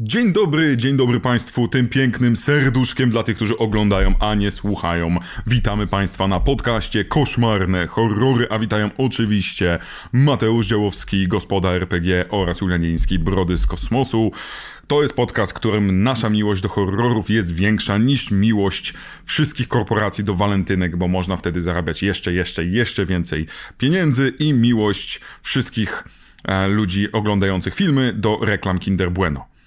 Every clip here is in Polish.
Dzień dobry, dzień dobry Państwu, tym pięknym serduszkiem dla tych, którzy oglądają, a nie słuchają. Witamy Państwa na podcaście Koszmarne Horrory, a witają oczywiście Mateusz Działowski, gospoda RPG oraz Julianiński, Brody z Kosmosu. To jest podcast, którym nasza miłość do horrorów jest większa niż miłość wszystkich korporacji do walentynek, bo można wtedy zarabiać jeszcze, jeszcze, jeszcze więcej pieniędzy i miłość wszystkich e, ludzi oglądających filmy do reklam Kinder Bueno.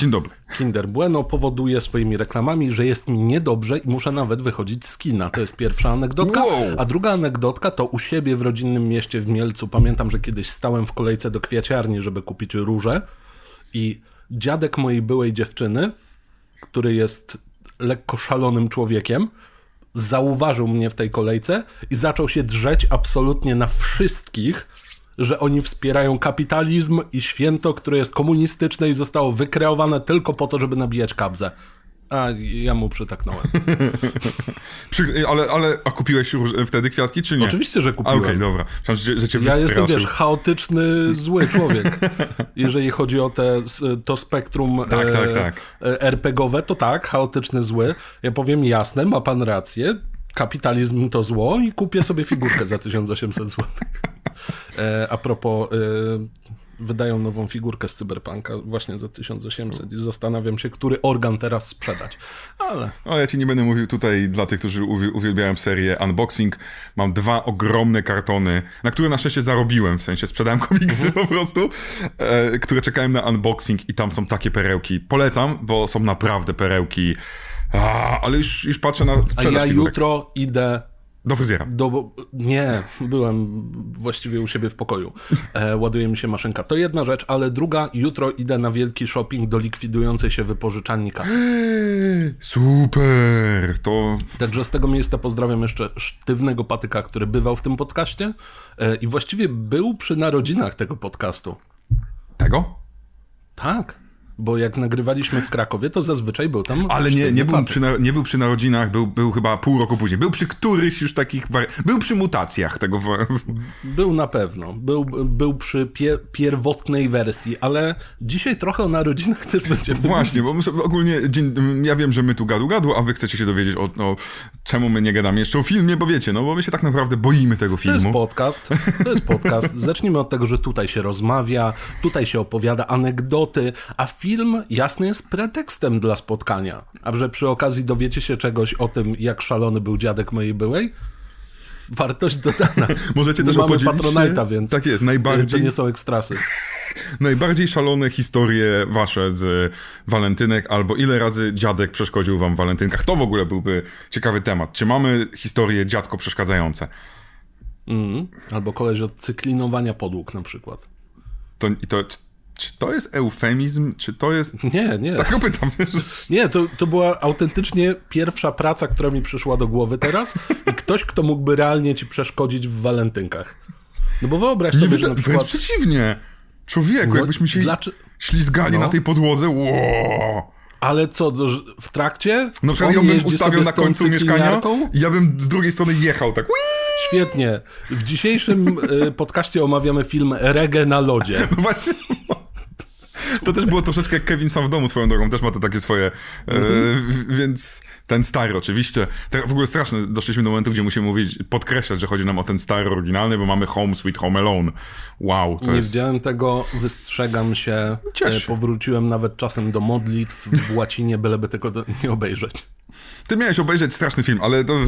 Dzień dobry. Kinder Bueno powoduje swoimi reklamami, że jest mi niedobrze i muszę nawet wychodzić z kina. To jest pierwsza anegdotka. Wow. A druga anegdotka to u siebie w rodzinnym mieście w Mielcu. Pamiętam, że kiedyś stałem w kolejce do kwiaciarni, żeby kupić róże i dziadek mojej byłej dziewczyny, który jest lekko szalonym człowiekiem, zauważył mnie w tej kolejce i zaczął się drzeć absolutnie na wszystkich, że oni wspierają kapitalizm i święto, które jest komunistyczne i zostało wykreowane tylko po to, żeby nabijać kabzę. A ja mu przytaknąłem. Przy, ale, ale, a kupiłeś już wtedy kwiatki, czy nie? Oczywiście, że kupiłem. Okej, dobra. Myślałem, że, że cię Ja jestem, wiesz, chaotyczny, zły człowiek. Jeżeli chodzi o te, to spektrum Tak, e, tak, tak. e, RPGowe, to tak, chaotyczny, zły. Ja powiem jasne, ma pan rację, kapitalizm to zło i kupię sobie figurkę za 1800 zł. E, a propos, e, wydają nową figurkę z Cyberpunka właśnie za 1800 i zastanawiam się, który organ teraz sprzedać. Ale O, ja ci nie będę mówił tutaj dla tych, którzy uwi- uwielbiają serię Unboxing. Mam dwa ogromne kartony, na które na szczęście zarobiłem, w sensie sprzedałem komiksy Mhm. po prostu, e, które czekałem na unboxing i tam są takie perełki. Polecam, bo są naprawdę perełki. A, ale już, już patrzę na a ja figurek. jutro idę Do fryzjera. Do, nie, byłem właściwie u siebie w pokoju. E, ładuje mi się maszynka. To jedna rzecz, ale druga, jutro idę na wielki shopping do likwidującej się wypożyczalni kasy. Super! To Także z tego miejsca pozdrawiam jeszcze sztywnego patyka, który bywał w tym podcaście e, i właściwie był przy narodzinach tego podcastu. tego? Tak, bo jak nagrywaliśmy w Krakowie, to zazwyczaj był tam Ale nie, nie, był przy, nie był przy narodzinach, był, był chyba pół roku później. Był przy któryś już takich. Był przy mutacjach tego. Był na pewno. Był, był przy pie, pierwotnej wersji, ale dzisiaj trochę o narodzinach też będziemy Właśnie, bo my sobie ogólnie. Ja wiem, że my tu gadu gadu, a wy chcecie się dowiedzieć o, o czemu my nie gadamy jeszcze o filmie, bo wiecie, no bo my się tak naprawdę boimy tego To jest filmu. podcast. To jest podcast. Zacznijmy od tego, że tutaj się rozmawia, tutaj się opowiada anegdoty, a film jasny jest pretekstem dla spotkania. A że przy okazji dowiecie się czegoś o tym, jak szalony był dziadek mojej byłej? Wartość dodana. Możecie Nie też mamy Patronite'a, więc Tak jest, to najbardziej, nie są ekstrasy. najbardziej szalone historie wasze z walentynek, albo ile razy dziadek przeszkodził wam w walentynkach. To w ogóle byłby ciekawy temat. Czy mamy historie dziadko przeszkadzające? Mhm. Albo koleś od cyklinowania podłóg na przykład. To, to, czy, to jest eufemizm? Czy to jest... Nie, nie. Tak go pytam? Nie, to, to była autentycznie pierwsza praca, która mi przyszła do głowy teraz i ktoś, kto mógłby realnie ci przeszkodzić w walentynkach. No bo wyobraź Nie sobie, wyda- że na wręcz przykład... przeciwnie. Człowieku, No, jakbyśmy się dlaczego- ślizgali No. na tej podłodze, ło. Ale co, w trakcie? Na przykład ją bym sobie na końcu mieszkania i ja bym z drugiej strony jechał tak. Świetnie. W dzisiejszym y, podcaście omawiamy film Reggae na lodzie. No właśnie. To też było troszeczkę jak Kevin sam w domu swoją drogą, też ma to takie swoje, e, w- więc ten stary oczywiście, w ogóle straszne, doszliśmy do momentu, gdzie musimy mówić, podkreślać, że chodzi nam o ten stary oryginalny, bo mamy Home Sweet Home Alone. Wow, to Nie jest... widziałem tego, wystrzegam się. Cieszę E. Powróciłem nawet czasem do modlitw w łacinie, byleby tego do- nie obejrzeć. Ty miałeś obejrzeć straszny film, ale to...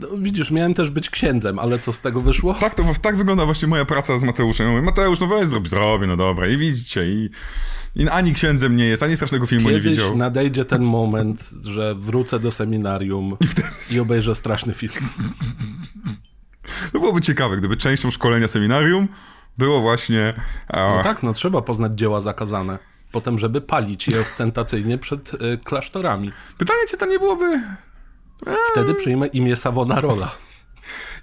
No, widzisz, miałem też być księdzem, ale co z tego wyszło? Tak, to, tak wygląda właśnie moja praca z Mateuszem. Ja mówię, Mateusz, no weź, zrobi, zrobię, no dobra. I widzicie, i, i ani księdzem nie jest, ani strasznego filmu nie Kiedyś widział. nadejdzie ten moment, że wrócę do seminarium i obejrzę straszny film. To byłoby ciekawe, gdyby częścią szkolenia seminarium było właśnie... No tak, no trzeba poznać dzieła zakazane. Potem, żeby palić je ostentacyjnie przed y, klasztorami. Pytanie, czy to nie byłoby... Wtedy przyjmę imię Savonarola.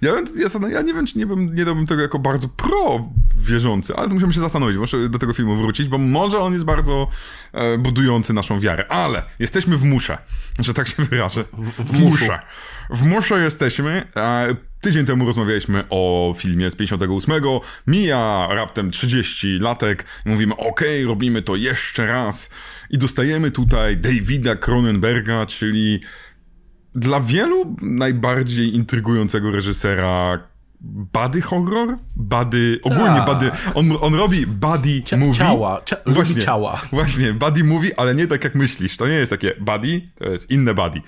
Ja, ja, ja nie wiem, czy nie, bym, nie dałbym tego jako bardzo pro wierzący, ale musimy się zastanowić, muszę do tego filmu wrócić, bo może on jest bardzo e, budujący naszą wiarę, ale jesteśmy w musze, że tak się wyrażę. W, w musze. W musze jesteśmy. E, tydzień temu rozmawialiśmy o filmie z 58. Mija raptem 30 latek mówimy, okej, okay, robimy to jeszcze raz. I dostajemy tutaj Davida Cronenberga, czyli dla wielu najbardziej intrygującego reżysera body horror? Body, ogólnie Tak. body, on, on robi body Cia- movie. ciała, cia- lubi ciała. Właśnie, body movie, ale nie tak jak myślisz. To nie jest takie body, to jest inne body.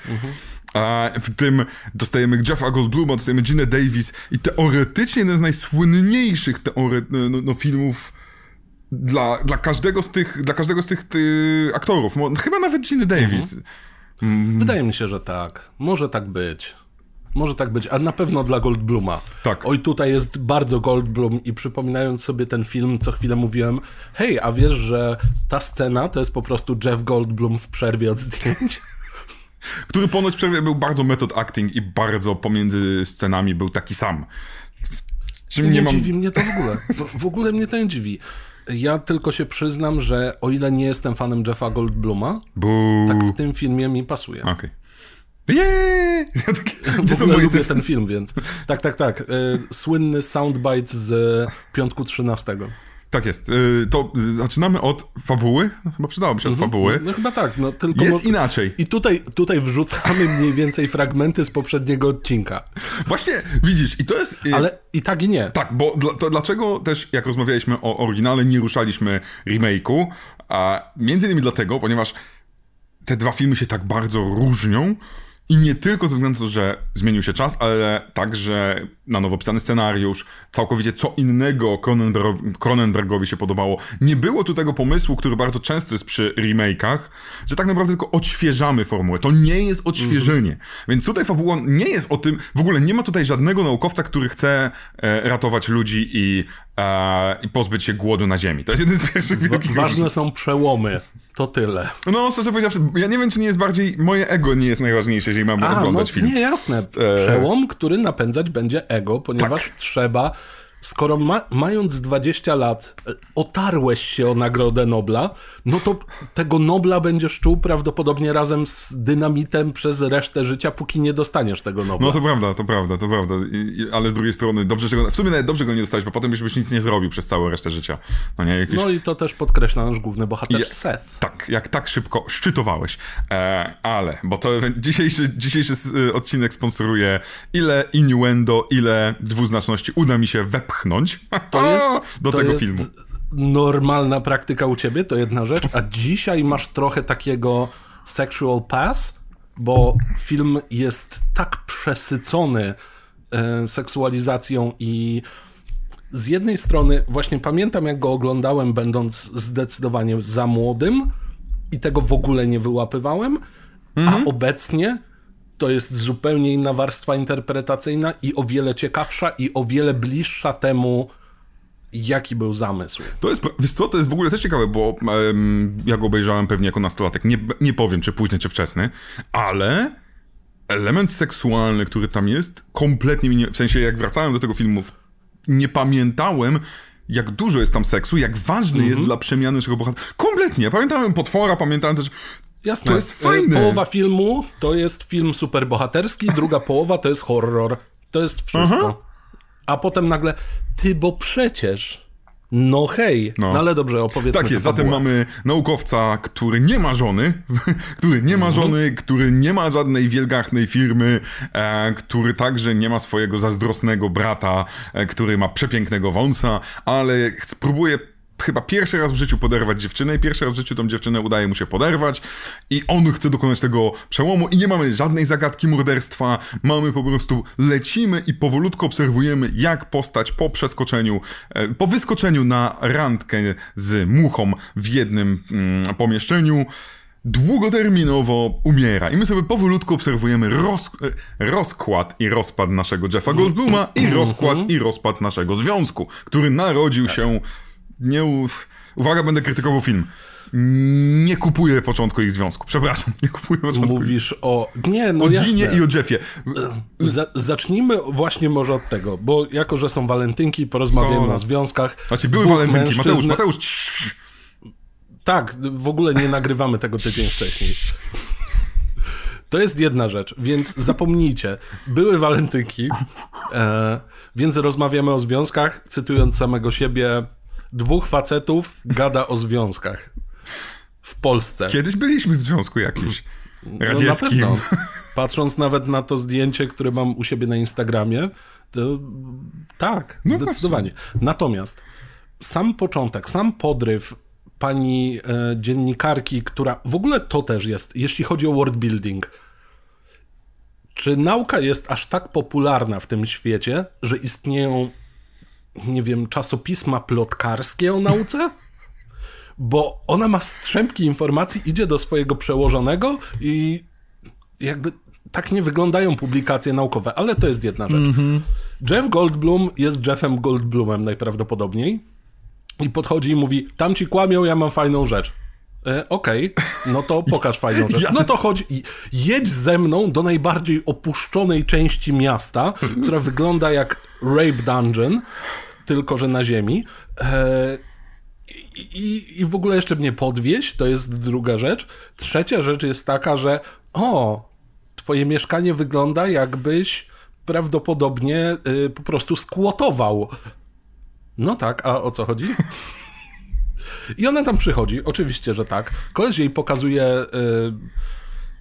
A w tym dostajemy Jeffa Goldbluma, dostajemy Ginę Davis i teoretycznie jeden z najsłynniejszych teore- no, no, filmów dla, dla każdego z tych, dla każdego z tych ty, aktorów. Chyba nawet Giny Davis. Wydaje mi się, że tak. Może tak być. Może tak być, a na pewno dla Goldbluma. Tak. Oj, tutaj jest bardzo Goldblum i przypominając sobie ten film, co chwilę mówiłem, hej, a wiesz, że ta scena to jest po prostu Jeff Goldblum w przerwie od zdjęć? Który ponoć w przerwie był bardzo method acting i bardzo pomiędzy scenami był taki sam. Czym Nie, nie mam... dziwi mnie to w ogóle. W, w ogóle mnie to nie dziwi. Ja tylko się przyznam, że o ile nie jestem fanem Jeffa Goldbluma, Buu. tak w tym filmie mi pasuje. Okej. Jeee! Ja tak- Gdzie są lubię te... ten film, więc tak, tak, tak. Y, Słynny soundbite z piątku 13. Tak jest. Y, To zaczynamy od fabuły. Chyba przydałoby się od fabuły. No chyba tak, no tylko... Jest inaczej. I tutaj, tutaj wrzucamy mniej więcej fragmenty z poprzedniego odcinka. Właśnie, widzisz, i to jest... y, Ale i tak i nie. Tak, bo to dlaczego też, jak rozmawialiśmy o oryginale, nie ruszaliśmy remake'u? A między innymi dlatego, ponieważ te dwa filmy się tak bardzo różnią i nie tylko ze względu na to, że zmienił się czas, ale także na nowo pisany scenariusz, całkowicie co innego Cronenbergowi, Cronenbergowi się podobało. Nie było tu tego pomysłu, który bardzo często jest przy remake'ach, że tak naprawdę tylko odświeżamy formułę. To nie jest odświeżenie. Więc tutaj fabuła nie jest o tym, w ogóle nie ma tutaj żadnego naukowca, który chce e, ratować ludzi i, e, i pozbyć się głodu na ziemi. To jest jeden z pierwszych wielkich Ważne są przełomy. To tyle. no, szczerze powiedziawszy, ja nie wiem, czy nie jest bardziej. Moje ego nie jest najważniejsze, jeżeli mam A, no oglądać film. nie, jasne. Przełom, który napędzać będzie ego, ponieważ Tak. trzeba... Skoro ma, mając 20 lat otarłeś się o Nagrodę Nobla, no to tego Nobla będziesz czuł prawdopodobnie razem z dynamitem przez resztę życia, póki nie dostaniesz tego Nobla. No to prawda, to prawda, to prawda. I, ale z drugiej strony, dobrze, że go, w sumie nawet dobrze go nie dostałeś, bo potem byś, byś nic nie zrobił przez całą resztę życia. No nie, jakiś... No i to też podkreśla nasz główny bohater Ja- Seth. Tak, jak tak szybko szczytowałeś. E, ale, bo to dzisiejszy, dzisiejszy y, odcinek sponsoruje ile innuendo, ile dwuznaczności uda mi się wepchnąć To jest, do to tego jest filmu. normalna praktyka u ciebie, to jedna rzecz, a dzisiaj masz trochę takiego sexual pass, bo film jest tak przesycony e, seksualizacją i z jednej strony właśnie pamiętam jak go oglądałem będąc zdecydowanie za młodym i tego w ogóle nie wyłapywałem, a obecnie to jest zupełnie inna warstwa interpretacyjna i o wiele ciekawsza i o wiele bliższa temu, jaki był zamysł. To jest, wiesz co, to jest w ogóle też ciekawe, bo em, ja go obejrzałem pewnie jako nastolatek. Nie, nie powiem, czy późny, czy wczesny, ale element seksualny, który tam jest, kompletnie mi nie... W sensie, jak wracałem do tego filmu, nie pamiętałem, jak dużo jest tam seksu, jak ważny jest dla przemiany naszego bohatera. Kompletnie. Pamiętałem potwora, pamiętałem też... Jasne. To jest e, fajne. Połowa filmu to jest film superbohaterski, druga połowa to jest horror. To jest wszystko. A potem nagle, ty, bo przecież... No hej, no, ale dobrze, opowiedzmy Tak jest, zatem mamy naukowca, który nie ma żony, który nie ma żony, który nie ma żadnej wielgachnej firmy, e, który także nie ma swojego zazdrosnego brata, e, który ma przepięknego wąsa, ale próbuje chyba pierwszy raz w życiu poderwać dziewczynę i pierwszy raz w życiu tą dziewczynę udaje mu się poderwać i on chce dokonać tego przełomu i nie mamy żadnej zagadki morderstwa, mamy po prostu, lecimy i powolutku obserwujemy jak postać po przeskoczeniu, e, po wyskoczeniu na randkę z muchą w jednym mm, pomieszczeniu długoterminowo umiera. I my sobie powolutku obserwujemy roz, e, rozkład i rozpad naszego Jeffa Goldbluma i rozkład i rozpad naszego związku, który narodził się nie... u- Uwaga, będę krytykował film. Nie kupuję początku ich związku. Przepraszam, nie kupuję początku. Mówisz o... Nie, no o. Ginie i o Jeffie. Za, zacznijmy właśnie może od tego, bo jako, że są walentynki, porozmawiamy Są. o związkach. Znaczy, były walentynki. mężczyzn- Mateusz, Mateusz, cii. Tak, w ogóle nie nagrywamy tego tydzień wcześniej. To jest jedna rzecz, więc zapomnijcie. Były walentynki, e, więc rozmawiamy o związkach, cytując samego siebie. Dwóch facetów gada o związkach. W Polsce. Kiedyś byliśmy w związku jakimś. No, na Radzieckim. pewno. Patrząc nawet na to zdjęcie, które mam u siebie na Instagramie, to tak, No zdecydowanie. Natomiast sam początek, sam podryw pani e, dziennikarki, która w ogóle to też jest, jeśli chodzi o world building. Czy nauka jest aż tak popularna w tym świecie, że istnieją, nie wiem, czasopisma plotkarskie o nauce? Bo ona ma strzępki informacji, idzie do swojego przełożonego i jakby tak nie wyglądają publikacje naukowe, ale to jest jedna rzecz. Jeff Goldblum jest Jeffem Goldblumem najprawdopodobniej i podchodzi i mówi, tam ci kłamią, ja mam fajną rzecz. E, Okej, no to pokaż fajną rzecz. No to chodź i jedź ze mną do najbardziej opuszczonej części miasta, która wygląda jak Rape Dungeon, tylko że na ziemi. E, i, I w ogóle jeszcze mnie podwieźć, to jest druga rzecz. Trzecia rzecz jest taka, że o, twoje mieszkanie wygląda jakbyś prawdopodobnie y, po prostu skłotował. No tak, a o co chodzi? I ona tam przychodzi, oczywiście, że tak. Koleś jej pokazuje y,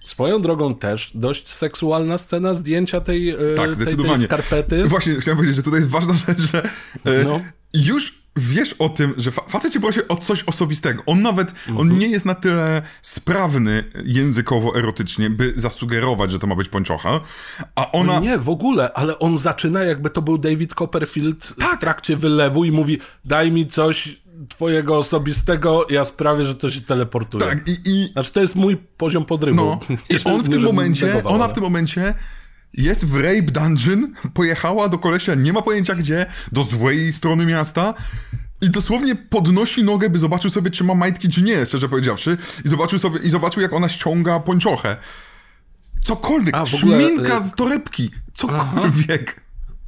swoją drogą też dość seksualna scena zdjęcia tej, y, Tak, tej, tej skarpety. Właśnie chciałem powiedzieć, że tutaj jest ważna rzecz, że e, No. już wiesz o tym, że fa facet cię prosi o coś osobistego. On nawet, Mhm. on nie jest na tyle sprawny językowo, erotycznie, by zasugerować, że to ma być pończocha, a ona... Nie, w ogóle, ale on zaczyna jakby to był David Copperfield w trakcie wylewu i mówi daj mi coś twojego osobistego, ja sprawię, że to się teleportuje. Tak, i, i Znaczy to jest mój poziom podrywu. No, i on w tym momencie, ona w tym momencie jest w Rape Dungeon, pojechała do kolesia, nie ma pojęcia gdzie, do złej strony miasta i dosłownie podnosi nogę, by zobaczył sobie, czy ma majtki, czy nie, szczerze powiedziawszy, i zobaczył sobie, i zobaczył, jak ona ściąga pończochę. Cokolwiek, A, w ogóle, szminka y- z torebki, cokolwiek.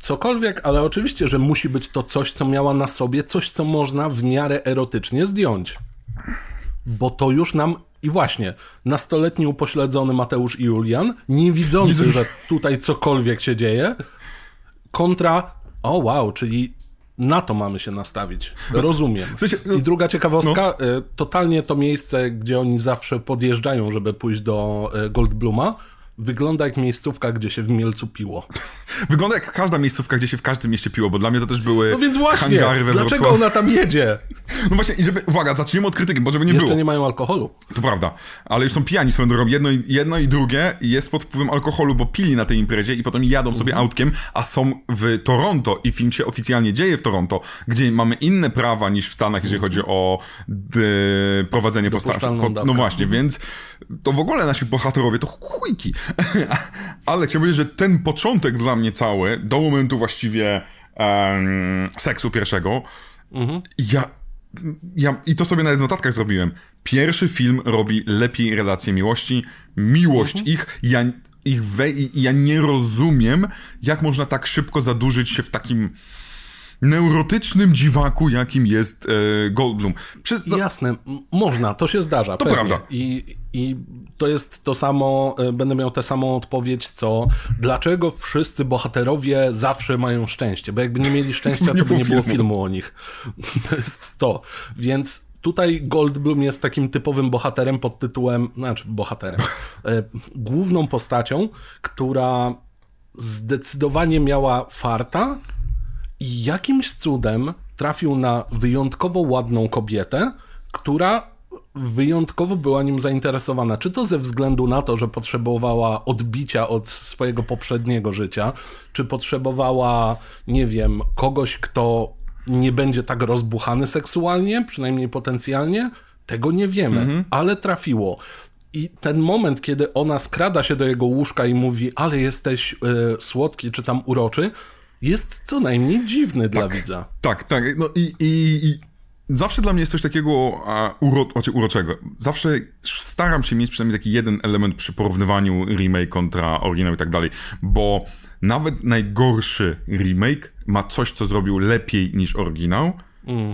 Cokolwiek, ale oczywiście, że musi być to coś, co miała na sobie, coś, co można w miarę erotycznie zdjąć. Bo to już nam. I właśnie, nastoletni upośledzony Mateusz i Julian, nie widzący, że tutaj cokolwiek się dzieje, kontra. O wow, czyli na to mamy się nastawić. Rozumiem. W sensie, no- I druga ciekawostka, y, totalnie to miejsce, gdzie oni zawsze podjeżdżają, żeby pójść do y, Goldbluma, wygląda jak miejscówka, gdzie się w Mielcu piło. Wygląda jak każda miejscówka, gdzie się w każdym mieście piło, bo dla mnie to też były No więc właśnie, hangary we dlaczego ona tam jedzie? No właśnie, i żeby, uwaga, zacznijmy od krytyki, bo żeby nie Jeszcze było. nie mają alkoholu. To prawda, ale już są pijani swoją drogą. Jedno i, jedno i drugie jest pod wpływem alkoholu, bo pili na tej imprezie i potem jadą sobie Mhm. autkiem, a są w Toronto i film się oficjalnie dzieje w Toronto, gdzie mamy inne prawa niż w Stanach, jeżeli chodzi o d, prowadzenie postaci. No właśnie, więc to w ogóle nasi bohaterowie to chujki. ale chciałbym powiedzieć, że ten początek dla mnie cały, do momentu właściwie em, seksu pierwszego, ja ja, I to sobie nawet w notatkach zrobiłem. Pierwszy film robi lepiej relacje miłości, miłość ich, ja, ich we, i ja nie rozumiem, jak można tak szybko zadłużyć się w takim neurotycznym dziwaku, jakim jest e, Goldblum. Przez, no, Jasne, można, to się zdarza. To pewnie. prawda. I, I to jest to samo, e, będę miał tę samą odpowiedź, co dlaczego wszyscy bohaterowie zawsze mają szczęście, bo jakby nie mieli szczęścia, to by nie było filmu. filmu o nich. To jest to. Więc tutaj Goldblum jest takim typowym bohaterem pod tytułem, znaczy bohaterem, e, główną postacią, która zdecydowanie miała farta i jakimś cudem trafił na wyjątkowo ładną kobietę, która wyjątkowo była nim zainteresowana. Czy to ze względu na to, że potrzebowała odbicia od swojego poprzedniego życia, czy potrzebowała, nie wiem, kogoś, kto nie będzie tak rozbuchany seksualnie, przynajmniej potencjalnie, tego nie wiemy, ale trafiło. I ten moment, kiedy ona skrada się do jego łóżka i mówi, ale jesteś e, słodki czy tam uroczy, jest co najmniej dziwny dla widza. tak, tak. No i, i, i zawsze dla mnie jest coś takiego a, uro, znaczy uroczego. Zawsze staram się mieć przynajmniej taki jeden element przy porównywaniu remake kontra oryginał i tak dalej, bo nawet najgorszy remake ma coś, co zrobił lepiej niż oryginał.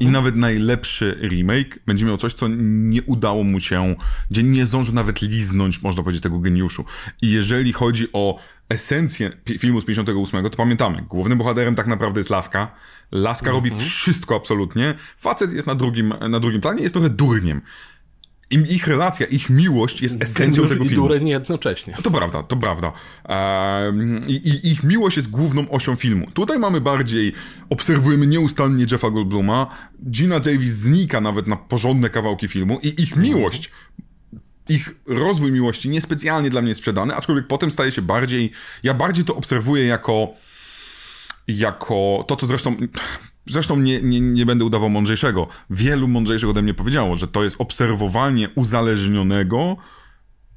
I nawet najlepszy remake będzie miał coś, co nie udało mu się, gdzie nie zdążył nawet liznąć, można powiedzieć, tego geniuszu. I jeżeli chodzi o esencję filmu z 58, to pamiętamy, głównym bohaterem tak naprawdę jest Laska. Laska robi wszystko absolutnie. Facet jest na drugim, na drugim planie, jest trochę durniem. Im ich relacja, ich miłość jest esencją Geniusz tego i filmu. dureń jednocześnie. To prawda, to prawda. I, I ich miłość jest główną osią filmu. Tutaj mamy bardziej, obserwujemy nieustannie Jeffa Goldbluma, Gina Davis znika nawet na porządne kawałki filmu i ich miłość, ich rozwój miłości niespecjalnie dla mnie jest sprzedany, aczkolwiek potem staje się bardziej, ja bardziej to obserwuję jako jako to, co zresztą Zresztą nie, nie, nie będę udawał mądrzejszego. Wielu mądrzejszych ode mnie powiedziało, że to jest obserwowanie uzależnionego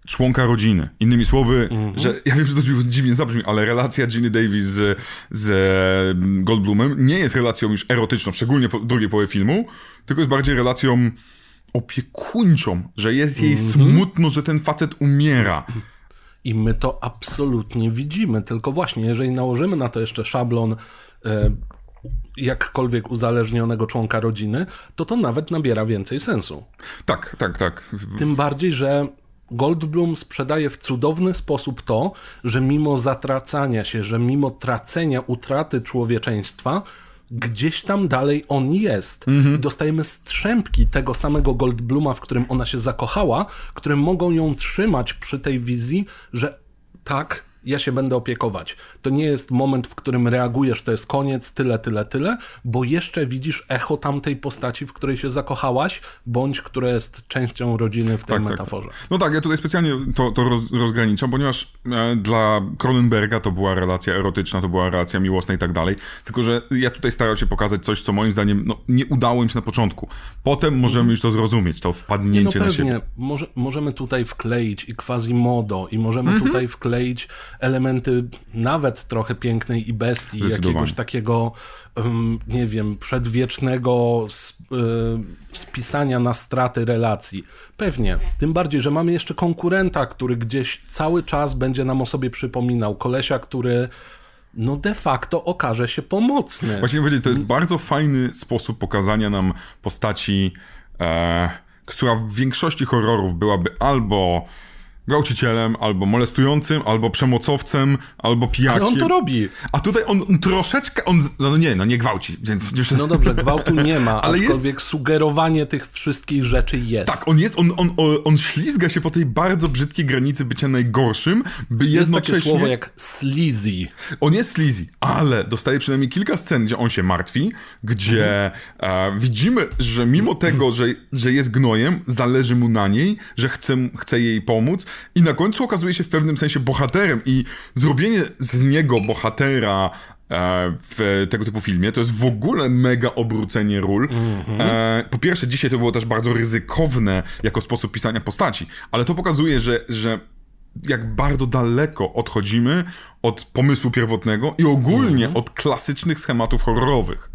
członka rodziny. Innymi słowy, że ja wiem, że to dziwnie zabrzmi, ale relacja Ginny Davis z, z Goldblumem nie jest relacją już erotyczną, szczególnie po drugiej połowie filmu, tylko jest bardziej relacją opiekuńczą, że jest jej smutno, że ten facet umiera. I my to absolutnie widzimy. Tylko właśnie, jeżeli nałożymy na to jeszcze szablon e, jakkolwiek uzależnionego członka rodziny, to to nawet nabiera więcej sensu. Tak, tak, tak. Tym bardziej, że Goldblum sprzedaje w cudowny sposób to, że mimo zatracania się, że mimo tracenia, utraty człowieczeństwa, gdzieś tam dalej on jest. I dostajemy strzępki tego samego Goldbluma, w którym ona się zakochała, które mogą ją trzymać przy tej wizji, że tak, ja się będę opiekować. To nie jest moment, w którym reagujesz, to jest koniec, tyle, tyle, tyle, bo jeszcze widzisz echo tamtej postaci, w której się zakochałaś, bądź która jest częścią rodziny w tej tak, metaforze. Tak. No tak, ja tutaj specjalnie to, to roz, rozgraniczam, ponieważ e, dla Cronenberga to była relacja erotyczna, to była relacja miłosna i tak dalej. Tylko, że ja tutaj starałem się pokazać coś, co moim zdaniem no, nie udało im się na początku. Potem możemy już to zrozumieć, to No wpadnięcie na siebie. pewnie, może, możemy tutaj wkleić i quasi-modo, i możemy Mhm. tutaj wkleić elementy nawet trochę pięknej i bestii, jakiegoś takiego, nie wiem, przedwiecznego y, spisania na straty relacji. Pewnie. Tym bardziej, że mamy jeszcze konkurenta, który gdzieś cały czas będzie nam o sobie przypominał. Kolesia, który no de facto okaże się pomocny. Właśnie powiedzieć, to jest bardzo fajny sposób pokazania nam postaci, e, która w większości horrorów byłaby albo gwałcicielem, albo molestującym, albo przemocowcem, albo pijakiem. Ale on to robi. A tutaj on, on troszeczkę, on, no nie, no nie gwałci, więc... No dobrze, gwałtu nie ma, Ale jest- aczkolwiek sugerowanie tych wszystkich rzeczy jest. Tak, on jest, on, on, on, on ślizga się po tej bardzo brzydkiej granicy bycia najgorszym, by jest jednocześnie... takie słowo jak sleazy. On jest sleazy, ale dostaje przynajmniej kilka scen, gdzie on się martwi, gdzie e, widzimy, że mimo tego, że, że jest gnojem, zależy mu na niej, że chce, chce jej pomóc i na końcu okazuje się w pewnym sensie bohaterem i zrobienie z niego bohatera e, w tego typu filmie, to jest w ogóle mega obrócenie ról. E, po pierwsze, dzisiaj to było też bardzo ryzykowne jako sposób pisania postaci, ale to pokazuje, że, że jak bardzo daleko odchodzimy od pomysłu pierwotnego i ogólnie od klasycznych schematów horrorowych.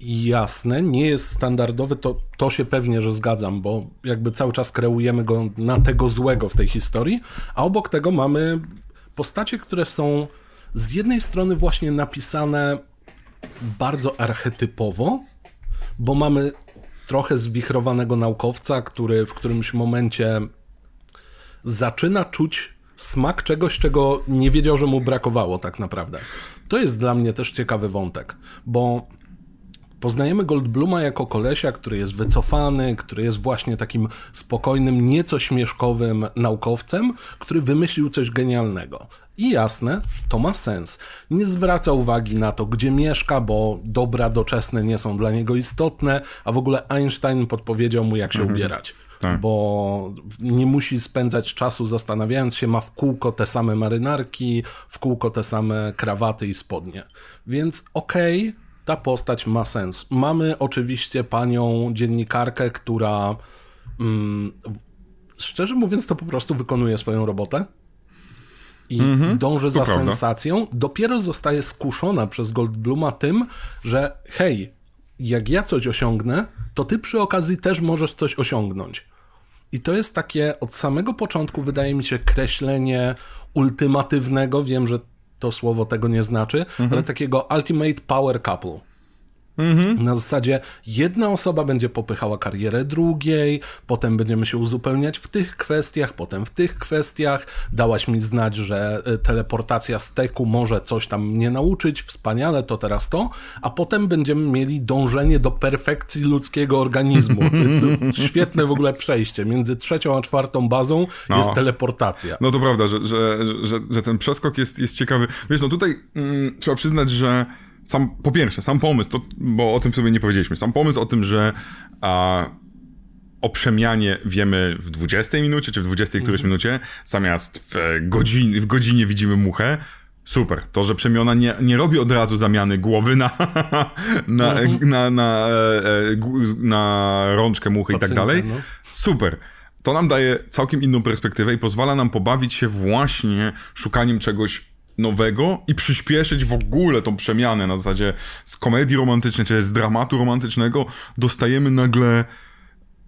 Jasne, nie jest standardowy, to, to się pewnie, że zgadzam, bo jakby cały czas kreujemy go na tego złego w tej historii, a obok tego mamy postacie, które są z jednej strony właśnie napisane bardzo archetypowo, bo mamy trochę zwichrowanego naukowca, który w którymś momencie zaczyna czuć smak czegoś, czego nie wiedział, że mu brakowało tak naprawdę. To jest dla mnie też ciekawy wątek, bo poznajemy Goldbluma jako kolesia, który jest wycofany, który jest właśnie takim spokojnym, nieco śmieszkowym naukowcem, który wymyślił coś genialnego. I jasne, to ma sens. Nie zwraca uwagi na to, gdzie mieszka, bo dobra doczesne nie są dla niego istotne, a w ogóle Einstein podpowiedział mu, jak się ubierać. Tak. Bo nie musi spędzać czasu zastanawiając się, ma w kółko te same marynarki, w kółko te same krawaty i spodnie. Więc okej, ta postać ma sens. Mamy oczywiście panią dziennikarkę, która mm, szczerze mówiąc to po prostu wykonuje swoją robotę i dąży za prawda. sensacją. Dopiero zostaje skuszona przez Goldbluma tym, że hej, jak ja coś osiągnę, to ty przy okazji też możesz coś osiągnąć. I to jest takie od samego początku, wydaje mi się, kreślenie ultimatywnego, wiem, że to słowo tego nie znaczy, ale takiego ultimate power couple. Na zasadzie jedna osoba będzie popychała karierę drugiej, potem będziemy się uzupełniać w tych kwestiach, potem w tych kwestiach. Dałaś mi znać, że y, teleportacja steku może coś tam mnie nauczyć, wspaniale, to teraz to, a potem będziemy mieli dążenie do perfekcji ludzkiego organizmu. Świetne w ogóle przejście. Między trzecią a czwartą bazą No. jest teleportacja. No to prawda, że, że, że, że ten przeskok jest, jest ciekawy. Wiesz, no tutaj mm, trzeba przyznać, że sam, po pierwsze, sam pomysł, to, bo o tym sobie nie powiedzieliśmy, sam pomysł o tym, że a, o przemianie wiemy w 20 minucie, czy w 20 którejś minucie, zamiast w, godzin, w godzinie widzimy muchę, Super. To, że przemiana nie, nie robi od razu zamiany głowy na, na, na, na, e, e, na rączkę muchy i tak dalej. no. Super. To nam daje całkiem inną perspektywę i pozwala nam pobawić się właśnie szukaniem czegoś nowego i przyspieszyć w ogóle tą przemianę na zasadzie z komedii romantycznej, czy z dramatu romantycznego dostajemy nagle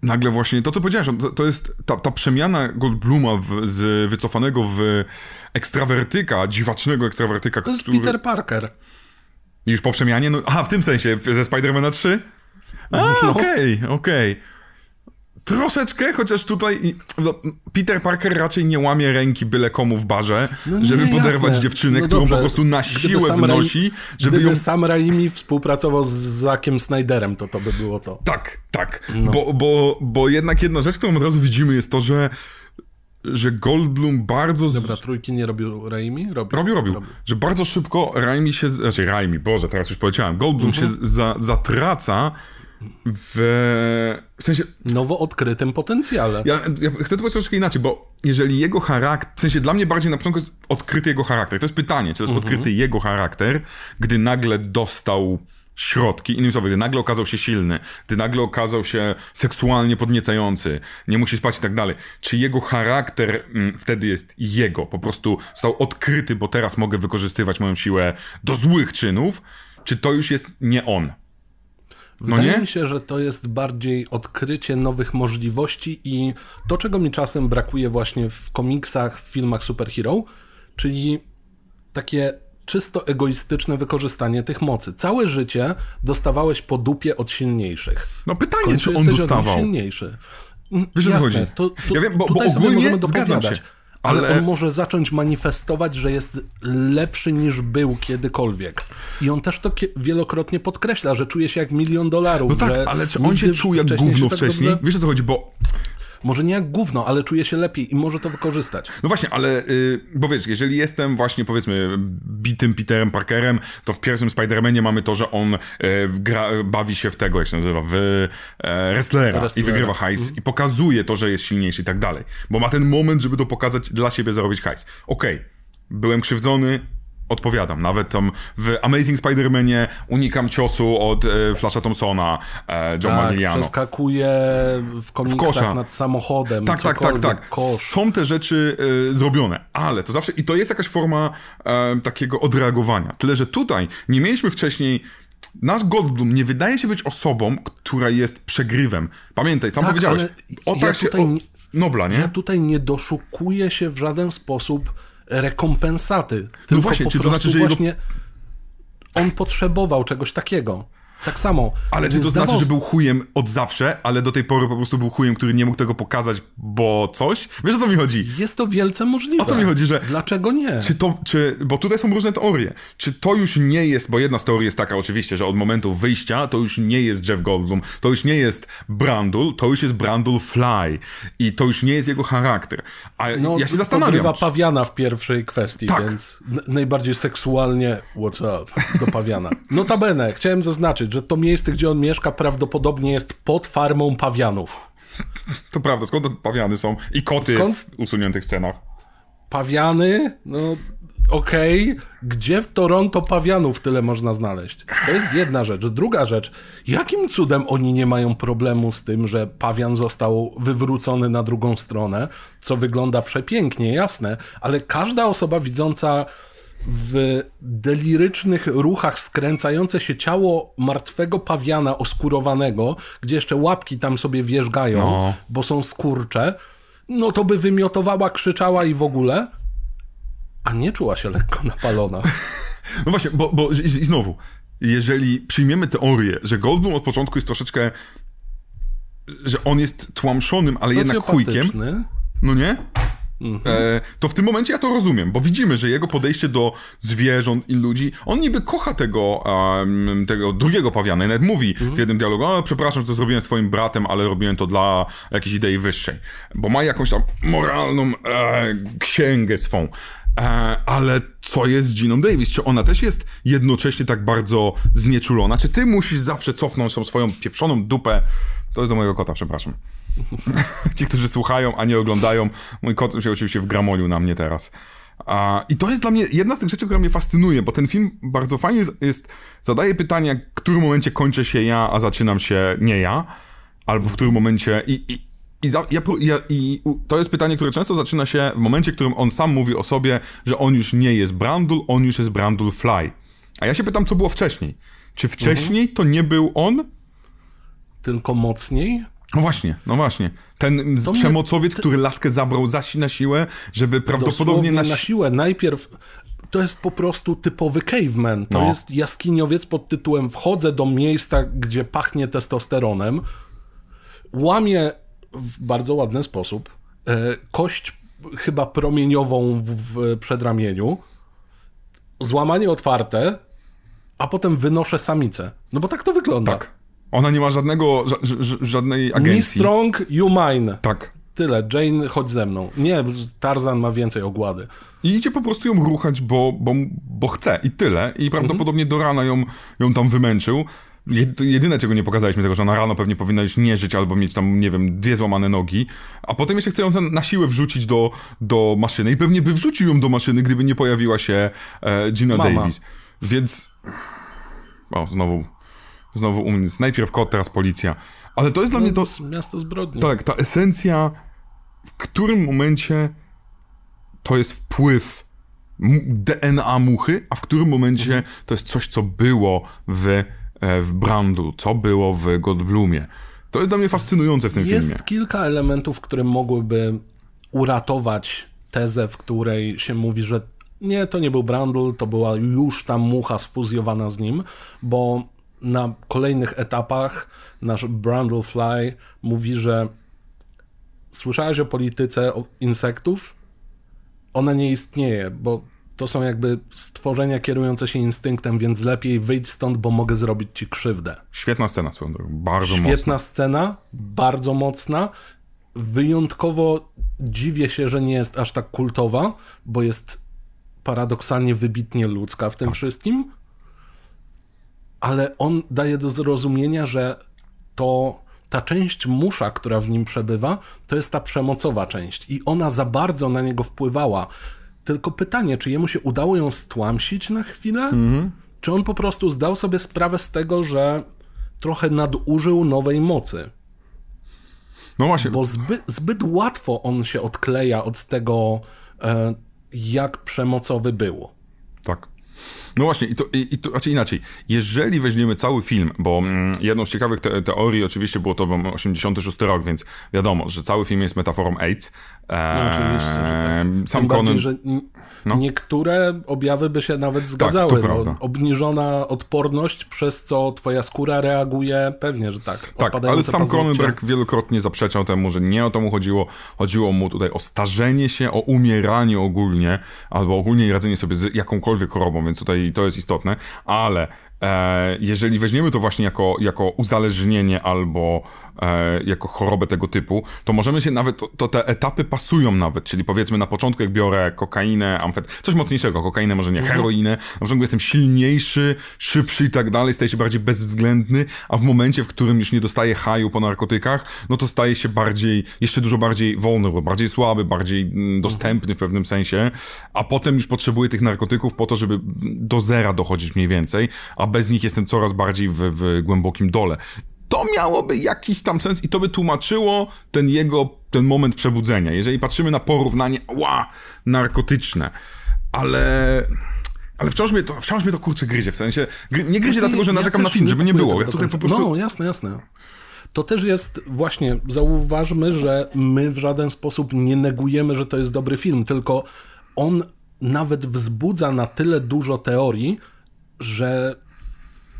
nagle właśnie to, co powiedziałeś, to, to jest ta, ta przemiana Goldbluma w, z wycofanego w ekstrawertyka, dziwacznego ekstrawertyka, To jest który... Peter Parker. Już po przemianie? No, aha, w tym sensie, ze Spidermana 3? A, No. okej, okej. Troszeczkę, chociaż tutaj no, Peter Parker raczej nie łamie ręki byle komu w barze, No nie, żeby poderwać jasne. dziewczynę, No którą dobrze, po prostu na gdyby siłę Sam wynosi, żeby Gdyby ją... Sam Raimi współpracował z Zakiem Snyderem, to to by było to. Tak, tak. No. Bo, bo, bo jednak jedna rzecz, którą od razu widzimy jest to, że że Goldblum bardzo... Z... Dobra, trójki nie robił Raimi? Robił, Robił, robił. Że bardzo szybko Raimi się, znaczy Raimi, Boże, teraz już powiedziałem, Goldblum Mhm. się za, zatraca w, w sensie, Nowo odkrytym potencjale. ja, ja chcę to powiedzieć troszkę inaczej, bo jeżeli jego charakter, w sensie dla mnie bardziej na początku jest odkryty jego charakter. To jest pytanie, czy to jest odkryty jego charakter, gdy nagle dostał środki, innymi słowy, gdy nagle okazał się silny, gdy nagle okazał się seksualnie podniecający, nie musi spać i tak dalej. Czy jego charakter mm, wtedy jest jego, po prostu został odkryty, bo teraz mogę wykorzystywać moją siłę do złych czynów, czy to już jest nie on? No Wydaje nie? mi się, że to jest bardziej odkrycie nowych możliwości i to, czego mi czasem brakuje właśnie w komiksach, w filmach superhero, czyli takie czysto egoistyczne wykorzystanie tych mocy. Całe życie dostawałeś po dupie od silniejszych. No pytanie, czy on dostawał? silniejszy. Wiesz, o co Jasne, chodzi? to, to, Ja wiem, bo- bo ogólnie możemy dopowiadać. się, Ale... ale- on może zacząć manifestować, że jest lepszy niż był kiedykolwiek. I on też to wielokrotnie podkreśla, że czuje się jak milion dolarów. No tak, ale czy on się czuł jak gówno tak wcześniej? dobrze- Wiesz o co chodzi, bo Może nie jak gówno, ale czuje się lepiej i może to wykorzystać. No właśnie, ale y, bo wiesz, jeżeli jestem właśnie powiedzmy bitym Peterem Parkerem, to w pierwszym Spider-Manie mamy to, że on y, gra, bawi się w tego, jak się nazywa, w wrestlera, Wrestlera. i wygrywa hajs i pokazuje to, że jest silniejszy i tak dalej. Bo ma ten moment, żeby to pokazać dla siebie, zarobić hajs. Okej, byłem krzywdzony, odpowiadam. Nawet tam w Amazing Spider-Manie unikam ciosu od e, Flasha Thompsona, e, John Tak, Magliano. przeskakuje w komiksach kosza. nad samochodem. Tak, tak, tak, tak. Kosz. Są te rzeczy y, zrobione, ale to zawsze, i to jest jakaś forma e, takiego odreagowania. Tyle, że tutaj nie mieliśmy wcześniej, nasz Goldblum nie wydaje się być osobą, która jest przegrywem. Pamiętaj, sam Tak, powiedziałeś, ale o ja tak się, tutaj o, nie- Nobla, nie? Ja tutaj nie doszukuję się w żaden sposób rekompensaty. Tylko właśnie, po czy to znaczy, że jego- właśnie on potrzebował czegoś takiego. Tak samo. Ale czy to znaczy, że był chujem od zawsze, ale do tej pory po prostu był chujem, który nie mógł tego pokazać, bo coś? Wiesz o co mi chodzi? Jest to wielce możliwe. O to mi chodzi, że- Dlaczego nie? Czy to, czy, bo tutaj są różne teorie. Czy to już nie jest, bo jedna z teorii jest taka oczywiście, że od momentu wyjścia to już nie jest Jeff Goldblum, to już nie jest Brandul, to już jest Brandul Fly i to już nie jest jego charakter. A No, ja się zastanawiam. Podrywa pawiana w pierwszej kwestii, Tak. więc najbardziej seksualnie what's up do pawiana. Notabene, chciałem zaznaczyć, że to miejsce, gdzie on mieszka, prawdopodobnie jest pod farmą pawianów. To prawda, skąd te pawiany są i koty Skąd? w usuniętych scenach. Pawiany, no okej, gdzie w Toronto pawianów tyle można znaleźć? To jest jedna rzecz. Druga rzecz, jakim cudem oni nie mają problemu z tym, że pawian został wywrócony na drugą stronę, co wygląda przepięknie, jasne, ale każda osoba widząca w delirycznych ruchach skręcające się ciało martwego pawiana oskurowanego, gdzie jeszcze łapki tam sobie wierzgają, No. bo są skurcze, no to by wymiotowała, krzyczała i w ogóle, a nie czuła się lekko napalona. No właśnie, bo, bo i, i znowu, jeżeli przyjmiemy teorię, że Goldblum od początku jest troszeczkę, że on jest tłamszonym, ale jednak chujkiem, Socjopatyczny. no nie? E, to w tym momencie ja to rozumiem, bo widzimy, że jego podejście do zwierząt i ludzi, on niby kocha tego, em, tego drugiego pawiana i nawet mówi w jednym dialogu, o, przepraszam, że to zrobiłem swoim bratem, ale robiłem to dla jakiejś idei wyższej, bo ma jakąś tam moralną e, księgę swą. E, ale co jest z Giną Davis? Czy ona też jest jednocześnie tak bardzo znieczulona? Czy ty musisz zawsze cofnąć tą swoją pieprzoną dupę? To jest do mojego kota, przepraszam. Ci, którzy słuchają, a nie oglądają. Mój kot się oczywiście wgramolił na mnie teraz. A, I to jest dla mnie jedna z tych rzeczy, która mnie fascynuje, bo ten film bardzo fajnie jest, jest zadaje pytania, w którym momencie kończę się ja, a zaczynam się nie ja, albo w którym momencie... I, i, i, za, ja, ja, I to jest pytanie, które często zaczyna się w momencie, w którym on sam mówi o sobie, że on już nie jest Brandul, on już jest Brandul Fly. A ja się pytam, co było wcześniej. Czy wcześniej to nie był on? Tylko mocniej. No właśnie, no właśnie. Ten To mnie- przemocowiec, który laskę zabrał za si na siłę, żeby prawdopodobnie na... na siłę. Najpierw to jest po prostu typowy caveman. To No. jest jaskiniowiec pod tytułem wchodzę do miejsca, gdzie pachnie testosteronem, łamię w bardzo ładny sposób e, kość chyba promieniową w, w przedramieniu, złamanie otwarte, a potem wynoszę samicę. No bo tak to wygląda. Tak. Ona nie ma żadnego, ża ża- żadnej Me agencji. strong, you mine. Tak. Tyle. Jane, chodź ze mną. Nie, Tarzan ma więcej ogłady. I idzie po prostu ją ruchać, bo, bo, bo chce i tyle. I prawdopodobnie do rana ją, ją tam wymęczył. Jed- Jedyne, czego nie pokazaliśmy, tego, że ona rano pewnie powinna już nie żyć albo mieć tam, nie wiem, dwie złamane nogi, a potem jeszcze chce ją na siłę wrzucić do, do maszyny i pewnie by wrzucił ją do maszyny, gdyby nie pojawiła się e, Gina Mama. Davis. Więc... O, znowu, znowu u mnie. Najpierw kot, teraz policja. Ale to jest dla mnie to... jest miasto zbrodni. Tak, ta esencja, w którym momencie to jest wpływ DNA muchy, a w którym momencie to jest coś, co było w, e, w Brandu, co było w Godblumie. To jest dla mnie fascynujące w tym Jest filmie. kilka elementów, które mogłyby uratować tezę, w której się mówi, że nie, to nie był Brandl, to była już ta mucha sfuzjowana z nim, bo na kolejnych etapach nasz Brandl Fly mówi, że słyszałeś o polityce o insektów? Ona nie istnieje, bo to są jakby stworzenia kierujące się instynktem, więc lepiej wyjdź stąd, bo mogę zrobić ci krzywdę. Świetna scena swoją bardzo Świetna mocna. scena, bardzo mocna. Wyjątkowo dziwię się, że nie jest aż tak kultowa, bo jest paradoksalnie wybitnie ludzka w tym Tak. wszystkim. Ale on daje do zrozumienia, że to ta część musza, która w nim przebywa, to jest ta przemocowa część i ona za bardzo na niego wpływała. Tylko pytanie, czy jemu się udało ją stłamsić na chwilę? Czy on po prostu zdał sobie sprawę z tego, że trochę nadużył nowej mocy? No właśnie, Bo zbyt, zbyt łatwo on się odkleja od tego, e, jak przemocowy był. Tak. No właśnie, i to, i, i to znaczy inaczej. Jeżeli weźmiemy cały film, bo mm, jedną z ciekawych te, teorii oczywiście było to bo 86 rok, więc wiadomo, że cały film jest metaforą AIDS. Eee, No oczywiście, że tak. Sam Tym bardziej, Conan, że No. niektóre objawy by się nawet zgadzały. to no, obniżona odporność, przez co twoja skóra reaguje, pewnie, że tak. Tak, ale sam paznokcie. Cronenberg wielokrotnie zaprzeczał temu, że nie o to mu chodziło. Chodziło mu tutaj o starzenie się, o umieranie ogólnie, albo ogólnie radzenie sobie z jakąkolwiek chorobą, więc tutaj to jest istotne, ale jeżeli weźmiemy to właśnie jako, jako uzależnienie albo e, jako chorobę tego typu, to możemy się nawet, to, to te etapy pasują nawet, czyli powiedzmy na początku jak biorę kokainę, amfet, coś mocniejszego, kokainę może nie, heroinę, na początku jestem silniejszy, szybszy i tak dalej, staję się bardziej bezwzględny, a w momencie, w którym już nie dostaję haju po narkotykach, no to staje się bardziej, jeszcze dużo bardziej vulnerable, bardziej słaby, bardziej mm, dostępny w pewnym sensie, a potem już potrzebuję tych narkotyków po to, żeby do zera dochodzić mniej więcej, a bez nich jestem coraz bardziej w, w głębokim dole. To miałoby jakiś tam sens i to by tłumaczyło ten jego, ten moment przebudzenia. Jeżeli patrzymy na porównanie, ła, narkotyczne, ale Ale wciąż mnie to, wciąż mnie to kurczę gryzie, w sensie, gry, nie gryzie dlatego, że narzekam na film, żeby nie było. Ja tutaj po prostu... No, jasne, jasne. To też jest, właśnie, zauważmy, że my w żaden sposób nie negujemy, że to jest dobry film, tylko on nawet wzbudza na tyle dużo teorii, że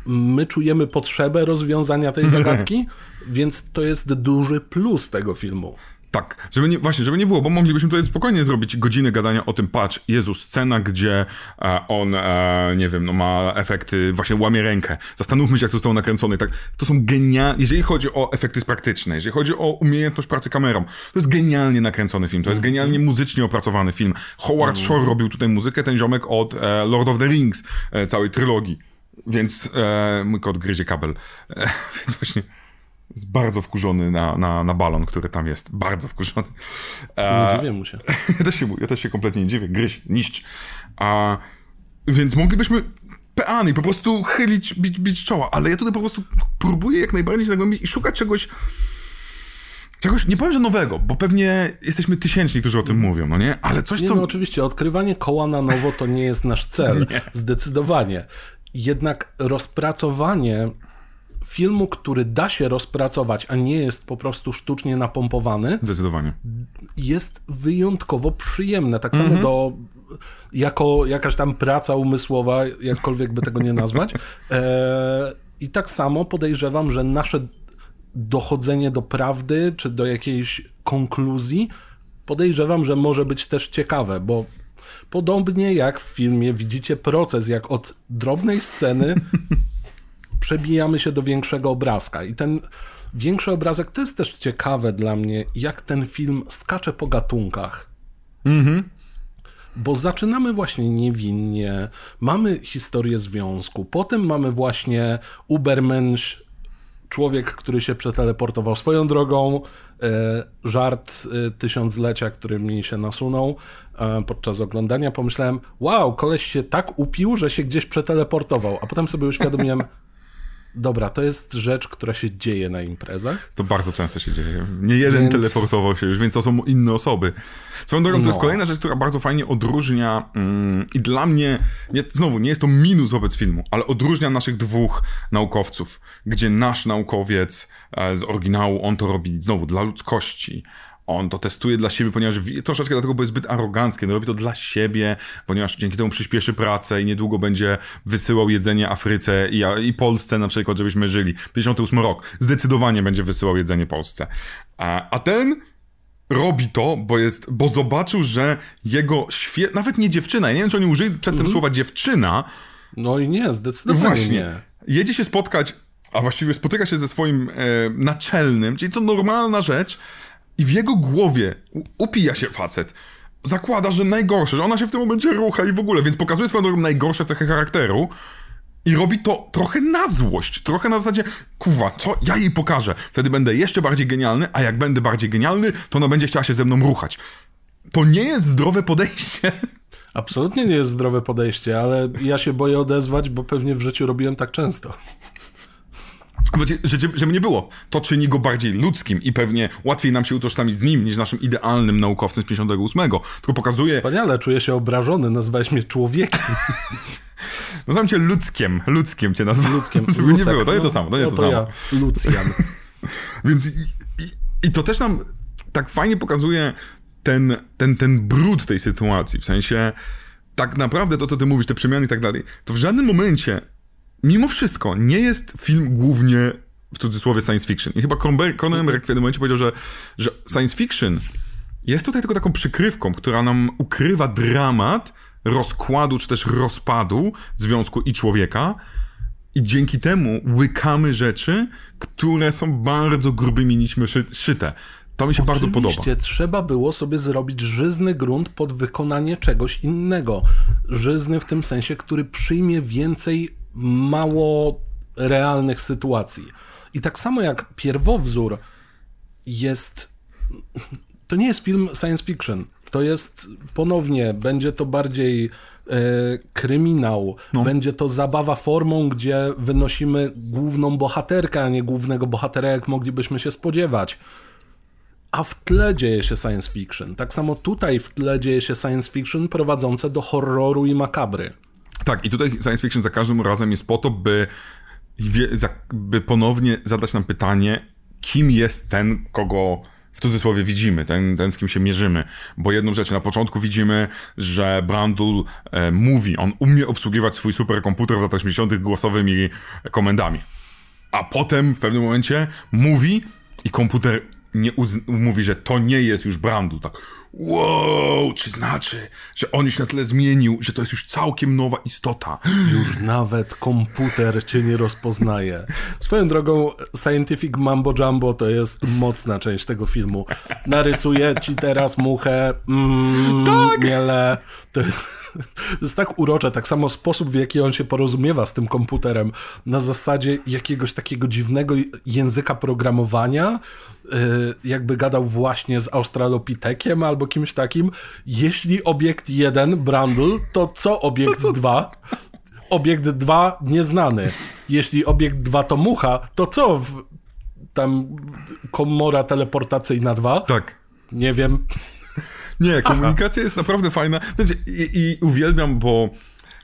my czujemy potrzebę rozwiązania tej zagadki, więc to jest duży plus tego filmu. Tak, żeby nie, właśnie, żeby nie było, bo moglibyśmy tutaj spokojnie zrobić godzinę gadania o tym, patrz, Jezus, scena, gdzie e, on, e, nie wiem, no ma efekty, właśnie łamie rękę. Zastanówmy się, jak to zostało nakręcone. Tak, to są genialne, jeżeli chodzi o efekty praktyczne, jeżeli chodzi o umiejętność pracy kamerą, to jest genialnie nakręcony film, to jest genialnie muzycznie opracowany film. Howard Shore robił tutaj muzykę, ten ziomek od e, Lord of the Rings, e, całej trylogii. Więc e, mój kot gryzie kabel. E, więc właśnie jest bardzo wkurzony na, na, na balon, który tam jest. Bardzo wkurzony. E, nie dziwię mu się. ja, też się. ja też się kompletnie nie dziwię. Gryź, niszcz. A, więc moglibyśmy peany po prostu chylić, bić, bić czoła, ale ja tutaj po prostu próbuję jak najbardziej się zagłębić i szukać czegoś Czegoś, nie powiem, że nowego, bo pewnie jesteśmy tysięczni, którzy o tym mówią, no nie? Ale coś, nie, co... No oczywiście, odkrywanie koła na nowo to nie jest nasz cel. Zdecydowanie. Jednak rozpracowanie filmu, który da się rozpracować, a nie jest po prostu sztucznie napompowany. Zdecydowanie. Jest wyjątkowo przyjemne. Tak samo mm -hmm. do jako jakaś tam praca umysłowa, jakkolwiek by tego nie nazwać. E, I tak samo podejrzewam, że nasze dochodzenie do prawdy, czy do jakiejś konkluzji, podejrzewam, że może być też ciekawe, bo podobnie jak w filmie widzicie proces, jak od drobnej sceny przebijamy się do większego obrazka. I ten większy obrazek to jest też ciekawe dla mnie, jak ten film skacze po gatunkach. Mhm. Bo zaczynamy właśnie niewinnie, mamy historię związku, potem mamy właśnie Ubermensch, człowiek, który się przeteleportował swoją drogą, e, żart e, tysiąclecia, który mi się nasunął e, podczas oglądania. Pomyślałem, wow, koleś się tak upił, że się gdzieś przeteleportował, a potem sobie uświadomiłem, Dobra, to jest rzecz, która się dzieje na imprezach. To bardzo często się dzieje. Nie jeden więc... teleportował się już, więc to są inne osoby. Swoją drogą, no. to jest no. kolejna rzecz, która bardzo fajnie odróżnia mm, i dla mnie, nie, znowu, nie jest to minus wobec filmu, ale odróżnia naszych dwóch naukowców, gdzie nasz naukowiec e, z oryginału, on to robi znowu dla ludzkości, on to testuje dla siebie, ponieważ troszeczkę dlatego, bo jest zbyt arogancki. No robi to dla siebie, ponieważ dzięki temu przyspieszy pracę i niedługo będzie wysyłał jedzenie Afryce i, i Polsce na przykład, żebyśmy żyli. 58 rok. Zdecydowanie będzie wysyłał jedzenie Polsce. A, a ten robi to, bo jest, bo zobaczył, że jego świe... nawet nie dziewczyna, ja nie wiem, czy oni użyli przed tym mm -hmm. słowa dziewczyna. No i nie, zdecydowanie Właśnie. nie. Jedzie się spotkać, a właściwie spotyka się ze swoim e, naczelnym, czyli to normalna rzecz, i w jego głowie upija się facet. Zakłada, że najgorsze, że ona się w tym momencie rucha i w ogóle, więc pokazuje swoją drogą najgorsze cechy charakteru. I robi to trochę na złość, trochę na zasadzie, kuwa, co ja jej pokażę. Wtedy będę jeszcze bardziej genialny, a jak będę bardziej genialny, to ona będzie chciała się ze mną ruchać. To nie jest zdrowe podejście. Absolutnie nie jest zdrowe podejście, ale ja się boję odezwać, bo pewnie w życiu robiłem tak często. Żeby, żeby nie było. To czyni go bardziej ludzkim i pewnie łatwiej nam się utożsamić z nim niż naszym idealnym naukowcem z 58. Tylko pokazuje... Wspaniale, czuję się obrażony, nazwałeś mnie człowiekiem. Nazywam cię ludzkiem, ludzkiem cię nazwałem. Ludzkiem, żeby Lucek, nie było, to nie to no, samo, to nie no to, to samo. Ja, Lucjan. Więc i, i, i to też nam tak fajnie pokazuje ten, ten, ten brud tej sytuacji, w sensie tak naprawdę to, co ty mówisz, te przemiany i tak dalej, to w żadnym momencie mimo wszystko nie jest film głównie w cudzysłowie science fiction. I chyba Cronenberg w pewnym momencie powiedział, że, że science fiction jest tutaj tylko taką przykrywką, która nam ukrywa dramat rozkładu czy też rozpadu związku i człowieka. I dzięki temu łykamy rzeczy, które są bardzo grubymi nićmi szyte. To mi się Oczywiście, bardzo podoba. trzeba było sobie zrobić żyzny grunt pod wykonanie czegoś innego. Żyzny w tym sensie, który przyjmie więcej mało realnych sytuacji. I tak samo jak pierwowzór jest. To nie jest film science fiction. To jest ponownie, będzie to bardziej e, kryminał, no. będzie to zabawa formą, gdzie wynosimy główną bohaterkę, a nie głównego bohatera, jak moglibyśmy się spodziewać. A w tle dzieje się science fiction. Tak samo tutaj w tle dzieje się science fiction prowadzące do horroru i makabry. Tak, i tutaj science fiction za każdym razem jest po to, by, by ponownie zadać nam pytanie, kim jest ten, kogo w cudzysłowie widzimy, ten, ten z kim się mierzymy. Bo jedną rzecz, na początku widzimy, że Brandul e, mówi, on umie obsługiwać swój superkomputer w latach 80. głosowymi komendami. A potem w pewnym momencie mówi i komputer nie mówi, że to nie jest już Brandul, tak wow, czy znaczy, że on się na tyle zmienił, że to jest już całkiem nowa istota. Już nawet komputer cię nie rozpoznaje. Swoją drogą, Scientific Mambo Jumbo to jest mocna część tego filmu. Narysuję ci teraz muchę, mm, Tak! miele. To, to jest tak urocze, tak samo sposób, w jaki on się porozumiewa z tym komputerem, na zasadzie jakiegoś takiego dziwnego języka programowania, yy, jakby gadał właśnie z Australopitekiem albo kimś takim. Jeśli obiekt 1, Brandl, to co obiekt 2? Obiekt 2 nieznany. Jeśli obiekt 2 to mucha, to co w, tam komora teleportacyjna 2? Tak. Nie wiem. Nie, komunikacja jest naprawdę fajna. I, I uwielbiam, bo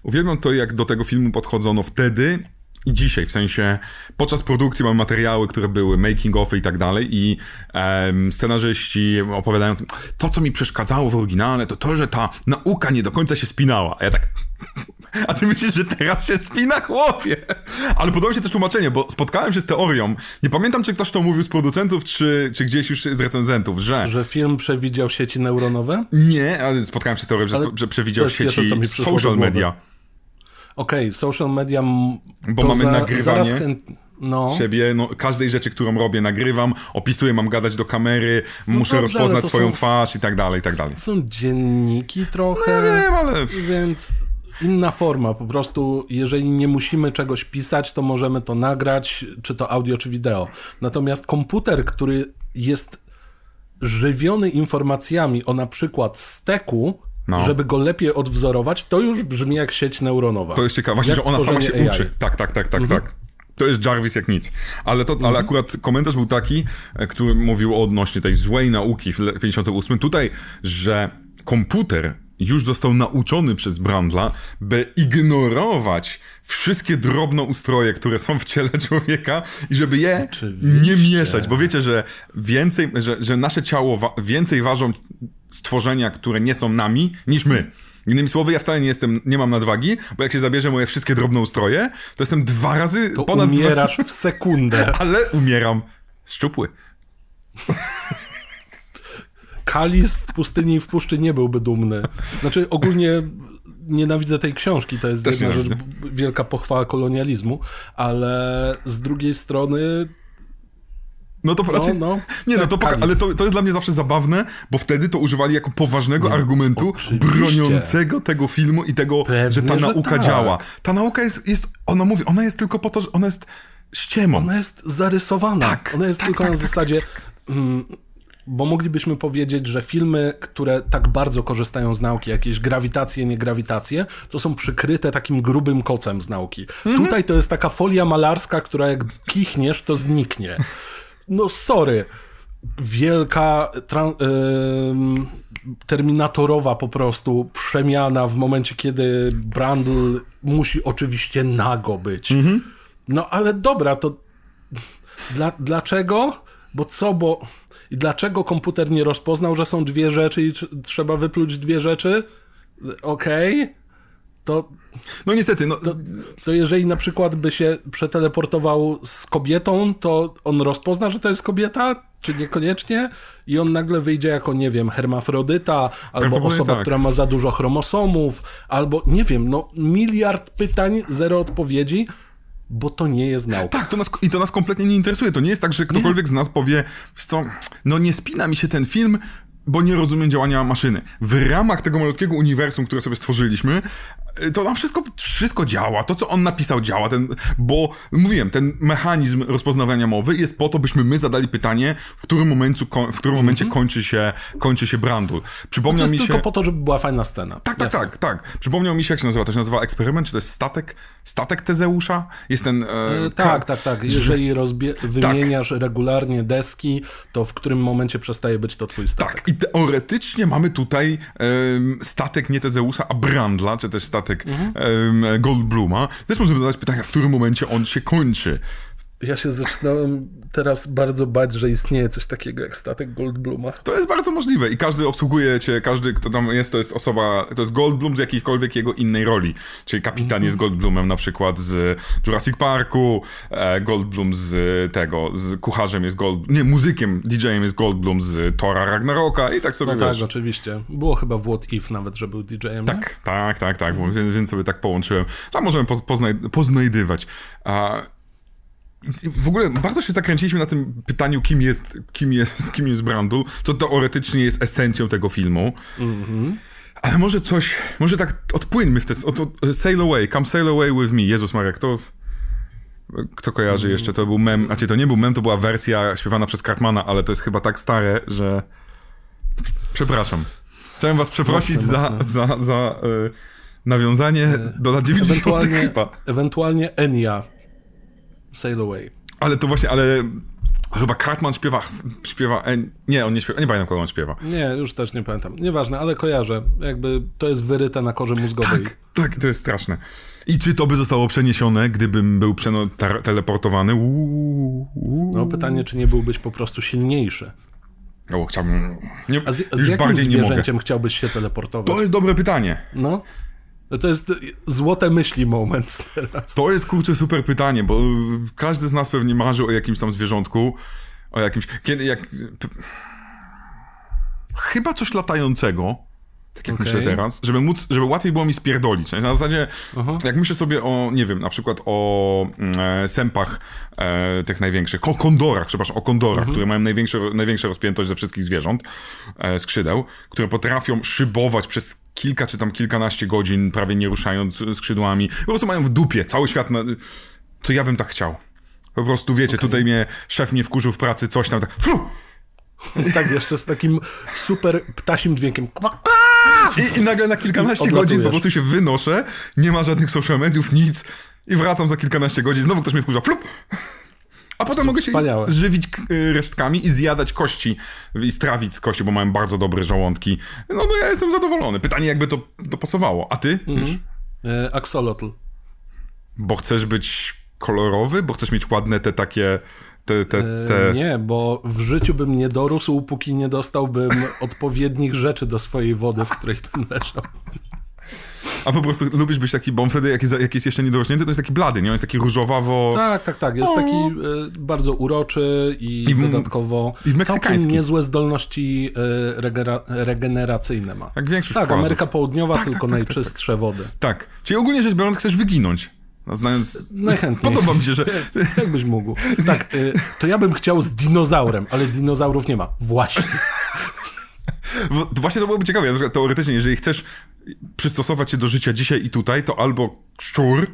uwielbiam to, jak do tego filmu podchodzono wtedy i dzisiaj, w sensie podczas produkcji mamy materiały, które były making of i tak dalej i em, scenarzyści opowiadają to, co mi przeszkadzało w oryginale, to to, że ta nauka nie do końca się spinała. A ja tak... A ty myślisz, że teraz się spina, chłopie? Ale podoba mi się też tłumaczenie, bo spotkałem się z teorią, nie pamiętam, czy ktoś to mówił z producentów, czy, czy gdzieś już z recenzentów, że... Że film przewidział sieci neuronowe? Nie, ale spotkałem się z teorią, że, Ale że przewidział sieci social media. Okej, okay, social media. Bo mamy za, nagrywanie Zaraz chęt... No. Siebie, no, każdej rzeczy, którą robię, nagrywam, opisuję, mam gadać do kamery, muszę dobrze, rozpoznać swoją są- twarz i tak dalej, i tak dalej. Są dzienniki trochę. Nie wiem, ale... Więc inna forma. Po prostu, jeżeli nie musimy czegoś pisać, to możemy to nagrać, czy to audio, czy wideo. Natomiast komputer, który jest żywiony informacjami o na przykład steku, No. żeby go lepiej odwzorować, to już brzmi jak sieć neuronowa. To jest ciekawe, właśnie, Jak że ona sama się AI. uczy. Tak, tak, tak, tak, Mhm. tak. To jest Jarvis jak nic. Ale, to, ale akurat komentarz był taki, e, który mówił odnośnie tej złej nauki w le- 58. Tutaj, że komputer już został nauczony przez Brandla, by ignorować wszystkie drobnoustroje, które są w ciele człowieka i żeby je Oczywiście. nie mieszać, bo wiecie, że więcej, że, że nasze ciało wa- więcej ważą stworzenia, które nie są nami, niż my. Innymi słowy, ja wcale nie jestem, nie mam nadwagi, bo jak się zabierze moje wszystkie drobnoustroje, to jestem dwa razy To ponad umierasz w sekundę. Dwa, ale umieram. Szczupły. Kalis w pustyni i w puszczy nie byłby dumny. Znaczy ogólnie nienawidzę tej książki, to jest Też jedna rzecz, wielka pochwała kolonializmu, ale z drugiej strony No to znaczy, no. Nie, no Tak, to poka- Kali. ale to, to jest dla mnie zawsze zabawne, bo wtedy to używali jako poważnego argumentu oczywiście. broniącego tego filmu i tego, Pewnie, że ta że nauka tak. działa. Ta nauka jest, jest, ona mówi, ona jest tylko po to, że ona jest ściemą. ona jest zarysowana. Tak, ona jest tak, tylko tak, na tak, zasadzie... Mm, bo moglibyśmy powiedzieć, że filmy, które tak bardzo korzystają z nauki, jakieś grawitacje, niegrawitacje, to są przykryte takim grubym kocem z nauki. Mhm. Tutaj to jest taka folia malarska, która jak kichniesz, to zniknie. No sorry. Wielka tra- terminatorowa po prostu przemiana w momencie, kiedy Brandl musi oczywiście nago być. No ale dobra, to dla, dlaczego? Bo co, bo... I dlaczego komputer nie rozpoznał, że są dwie rzeczy i tr- trzeba wypluć dwie rzeczy? Okej. To, No niestety, no, to, to jeżeli na przykład by się przeteleportował z kobietą, to on rozpozna, że to jest kobieta? Czy niekoniecznie? I on nagle wyjdzie jako, nie wiem, hermafrodyta, albo osoba, tak. która ma za dużo chromosomów, albo, nie wiem, no miliard pytań, zero odpowiedzi, bo to nie jest nauka. Tak, to nas, i to nas kompletnie nie interesuje. To nie jest tak, że ktokolwiek z nas powie, co, no nie spina mi się ten film, bo nie rozumiem działania maszyny. W ramach tego malutkiego uniwersum, które sobie stworzyliśmy, to nam wszystko, wszystko działa. To, co on napisał, działa. Ten, bo mówiłem, ten mechanizm rozpoznawania mowy jest po to, byśmy my zadali pytanie, w którym, momencie, w którym momencie kończy się, kończy się Brandul. Mhm. To Przypomniał jest mi się... tylko po to, żeby była fajna scena. Tak, tak, tak, tak. Przypomniał mi się, jak się nazywa. To się nazywa eksperyment, czy to jest statek? Statek Tezeusza? Jest ten... E, E, Tak, tak, tak. Jeżeli rozbie- Tak. wymieniasz regularnie deski, to w którym momencie przestaje być to twój statek. Tak, i teoretycznie mamy tutaj em, statek nie Tezeusa, a Brandla, czy też statek statek Mhm. Goldbluma, też możemy zadać pytania, w którym momencie on się kończy. Ja się zaczynałem teraz bardzo bać, że istnieje coś takiego jak statek Goldbluma. To jest bardzo możliwe i każdy obsługuje cię, każdy, kto tam jest, to jest osoba, to jest Goldblum z jakiejkolwiek jego innej roli. Czyli kapitan jest Goldblumem na przykład z Jurassic Parku, e, Goldblum z tego, z kucharzem jest Gold, nie, muzykiem, DJ-em jest Goldblum z Tora Ragnaroka i tak sobie No wiesz. tak, oczywiście. Było chyba w What If nawet, że był DJ-em. nie? Tak, tak, tak, tak, więc, więc sobie tak połączyłem. Tam możemy poz, poznaj, poznajdywać. A, w ogóle bardzo się zakręciliśmy na tym pytaniu, kim jest, kim jest, kim jest Brandul, co teoretycznie jest esencją tego filmu. Ale może coś, może tak odpłyńmy w te, od, od, sail away, come sail away with me. Jezus Marek, to... Kto kojarzy jeszcze? To był mem, znaczy to nie był mem, to była wersja śpiewana przez Cartmana, ale to jest chyba tak stare, że... Przepraszam. Chciałem was przeprosić Mocne, za, mocne. za, za e, nawiązanie do lat 90 Ewentualnie, ewentualnie Enya. Sail Away. Ale to właśnie, ale chyba Cartman śpiewa, śpiewa, e, nie, on nie śpiewa, nie pamiętam kogo on śpiewa. Nie, już też nie pamiętam. Nieważne, ale kojarzę. Jakby to jest wyryte na korze mózgowej. Tak, tak, to jest straszne. I czy to by zostało przeniesione, gdybym był przeno- tar- teleportowany? Uuu, uuu. No pytanie, czy nie byłbyś po prostu silniejszy? O, chciałbym... Nie, A z, z jakim bardziej nie mogę. zwierzęciem chciałbyś się teleportować? To jest dobre pytanie. No. No To jest złote myśli moment teraz. To jest kurczę super pytanie, bo każdy z nas pewnie marzy o jakimś tam zwierzątku, o jakimś. Kiedy jak. Chyba coś latającego. Tak jak Okej. myślę teraz, żeby móc, żeby łatwiej było mi spierdolić. Na zasadzie, Aha. jak myślę sobie o, nie wiem, na przykład o mm, e, sępach e, tych największych, o kondorach, przepraszam, o kondorach, które mają największe, największą rozpiętość ze wszystkich zwierząt, e, skrzydeł, które potrafią szybować przez kilka czy tam kilkanaście godzin, prawie nie ruszając skrzydłami. Po prostu mają w dupie cały świat. Na... To ja bym tak chciał. Po prostu wiecie, tutaj mnie szef mnie wkurzył w pracy, coś tam, tak, flu! Tak, jeszcze z takim super ptasim dźwiękiem. I, I nagle na kilkanaście Odlatujesz. godzin po prostu się wynoszę, nie ma żadnych social mediów, nic i wracam za kilkanaście godzin, znowu ktoś mnie wkurza, flup! A potem mogę się wspaniałe. żywić resztkami i zjadać kości i strawić z kości, bo mają bardzo dobre żołądki. No, no ja jestem zadowolony. Pytanie jakby to dopasowało. A ty? Mhm. E, Axolotl. Bo chcesz być kolorowy? Bo chcesz mieć ładne te takie... Te, te, te... E, Nie, bo w życiu bym nie dorósł, póki nie dostałbym odpowiednich rzeczy do swojej wody, w której bym leżał. A po prostu lubisz być taki, bo wtedy jak jest, jak jest jeszcze niedorośnięty, to jest taki blady, nie? On jest taki różowawo... Tak, tak, tak. Jest taki e, bardzo uroczy i, I dodatkowo i meksykański. całkiem niezłe zdolności e, regera- regeneracyjne ma. Jak większość Tak, płazów. Ameryka Południowa, Tak, tylko tak, tak, najczystsze wody. Tak. Czyli ogólnie rzecz biorąc, chcesz wyginąć. No, znając... Najchętniej. Podoba mi się, że... Jakbyś mógł. Tak, y, to ja bym chciał z dinozaurem, ale dinozaurów nie ma. Właśnie. Właśnie to byłoby ciekawe. Teoretycznie, jeżeli chcesz przystosować się do życia dzisiaj i tutaj, to albo szczur,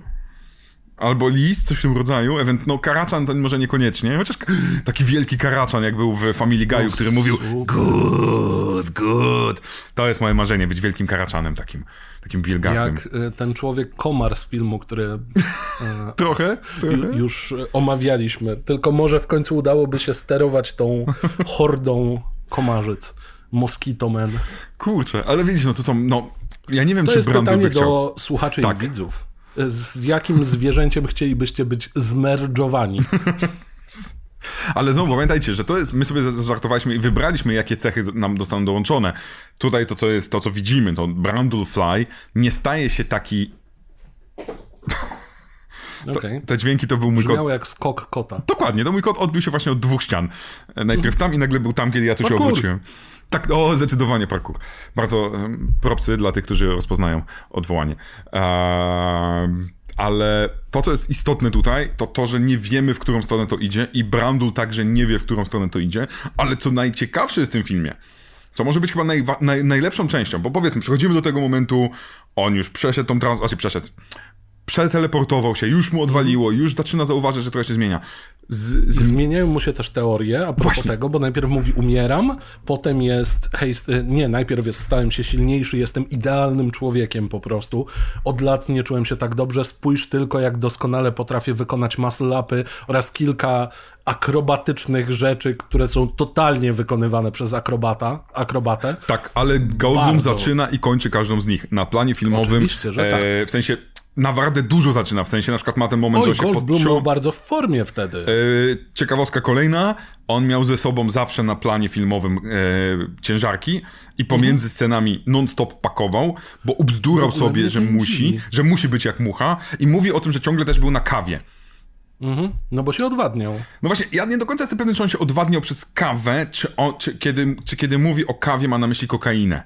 albo lis, coś w tym rodzaju. Ewent, no karaczan to może niekoniecznie, chociaż taki wielki karaczan, jak był w Family Guy'u, który mówił good, good. To jest moje marzenie, być wielkim karaczanem takim, takim wilgachnym. Jak y, ten człowiek komar z filmu, który Trochę? ju, już omawialiśmy. Tylko może w końcu udałoby się sterować tą hordą komarzyc. Mosquito Man. Kurczę, ale widzisz, no to są, no, ja nie wiem, To czy pytanie by chciał. do słuchaczy Tak. i widzów. Z jakim zwierzęciem chcielibyście być zmerdżowani? Ale znowu pamiętajcie, że to jest, my sobie zażartowaliśmy i wybraliśmy, jakie cechy nam zostaną dołączone. Tutaj to, co jest, to co widzimy, to Brundlefly nie staje się taki, Okej. te dźwięki to był mój kot. Brzmiało jak skok kota. Dokładnie, to mój kot odbił się właśnie od dwóch ścian. E, Najpierw tam i nagle był tam, kiedy ja tu się Parkour. odwróciłem. Tak, o, zdecydowanie parkour. Bardzo propsy dla tych, którzy rozpoznają odwołanie. Ehm, ale to, co jest istotne tutaj, to to, że nie wiemy, w którą stronę to idzie i Brandul także nie wie, w którą stronę to idzie, ale co najciekawsze jest w tym filmie, co może być chyba najwa- naj, najlepszą częścią, bo powiedzmy, przechodzimy do tego momentu, on już przeszedł tą trans... Znaczy przeszedł. Przeteleportował się, już mu odwaliło, już zaczyna zauważyć, że trochę się zmienia. Z, z... Zmieniają mu się też teorie a propos Właśnie. tego, bo najpierw mówi umieram, potem jest hej, nie, najpierw jest stałem się silniejszy, jestem idealnym człowiekiem po prostu. Od lat nie czułem się tak dobrze, spójrz tylko jak doskonale potrafię wykonać muscle upy oraz kilka akrobatycznych rzeczy, które są totalnie wykonywane przez akrobata, akrobatę. Tak, ale Goldblum Bardzo. zaczyna i kończy każdą z nich. Na planie filmowym, Oczywiście, że tak. w sensie naprawdę dużo zaczyna, w sensie na przykład ma ten moment, że Oj, on się Goldblum podciął... był bardzo w formie wtedy. E, ciekawostka kolejna, on miał ze sobą zawsze na planie filmowym e, ciężarki i pomiędzy scenami non-stop pakował, bo ubzdurał ogóle sobie, że musi, że musi być jak mucha i mówi o tym, że ciągle też był na kawie. Mhm. No bo się odwadniał. No właśnie, ja nie do końca jestem pewny, czy on się odwadniał przez kawę, czy, on, czy, kiedy, czy kiedy mówi o kawie ma na myśli kokainę.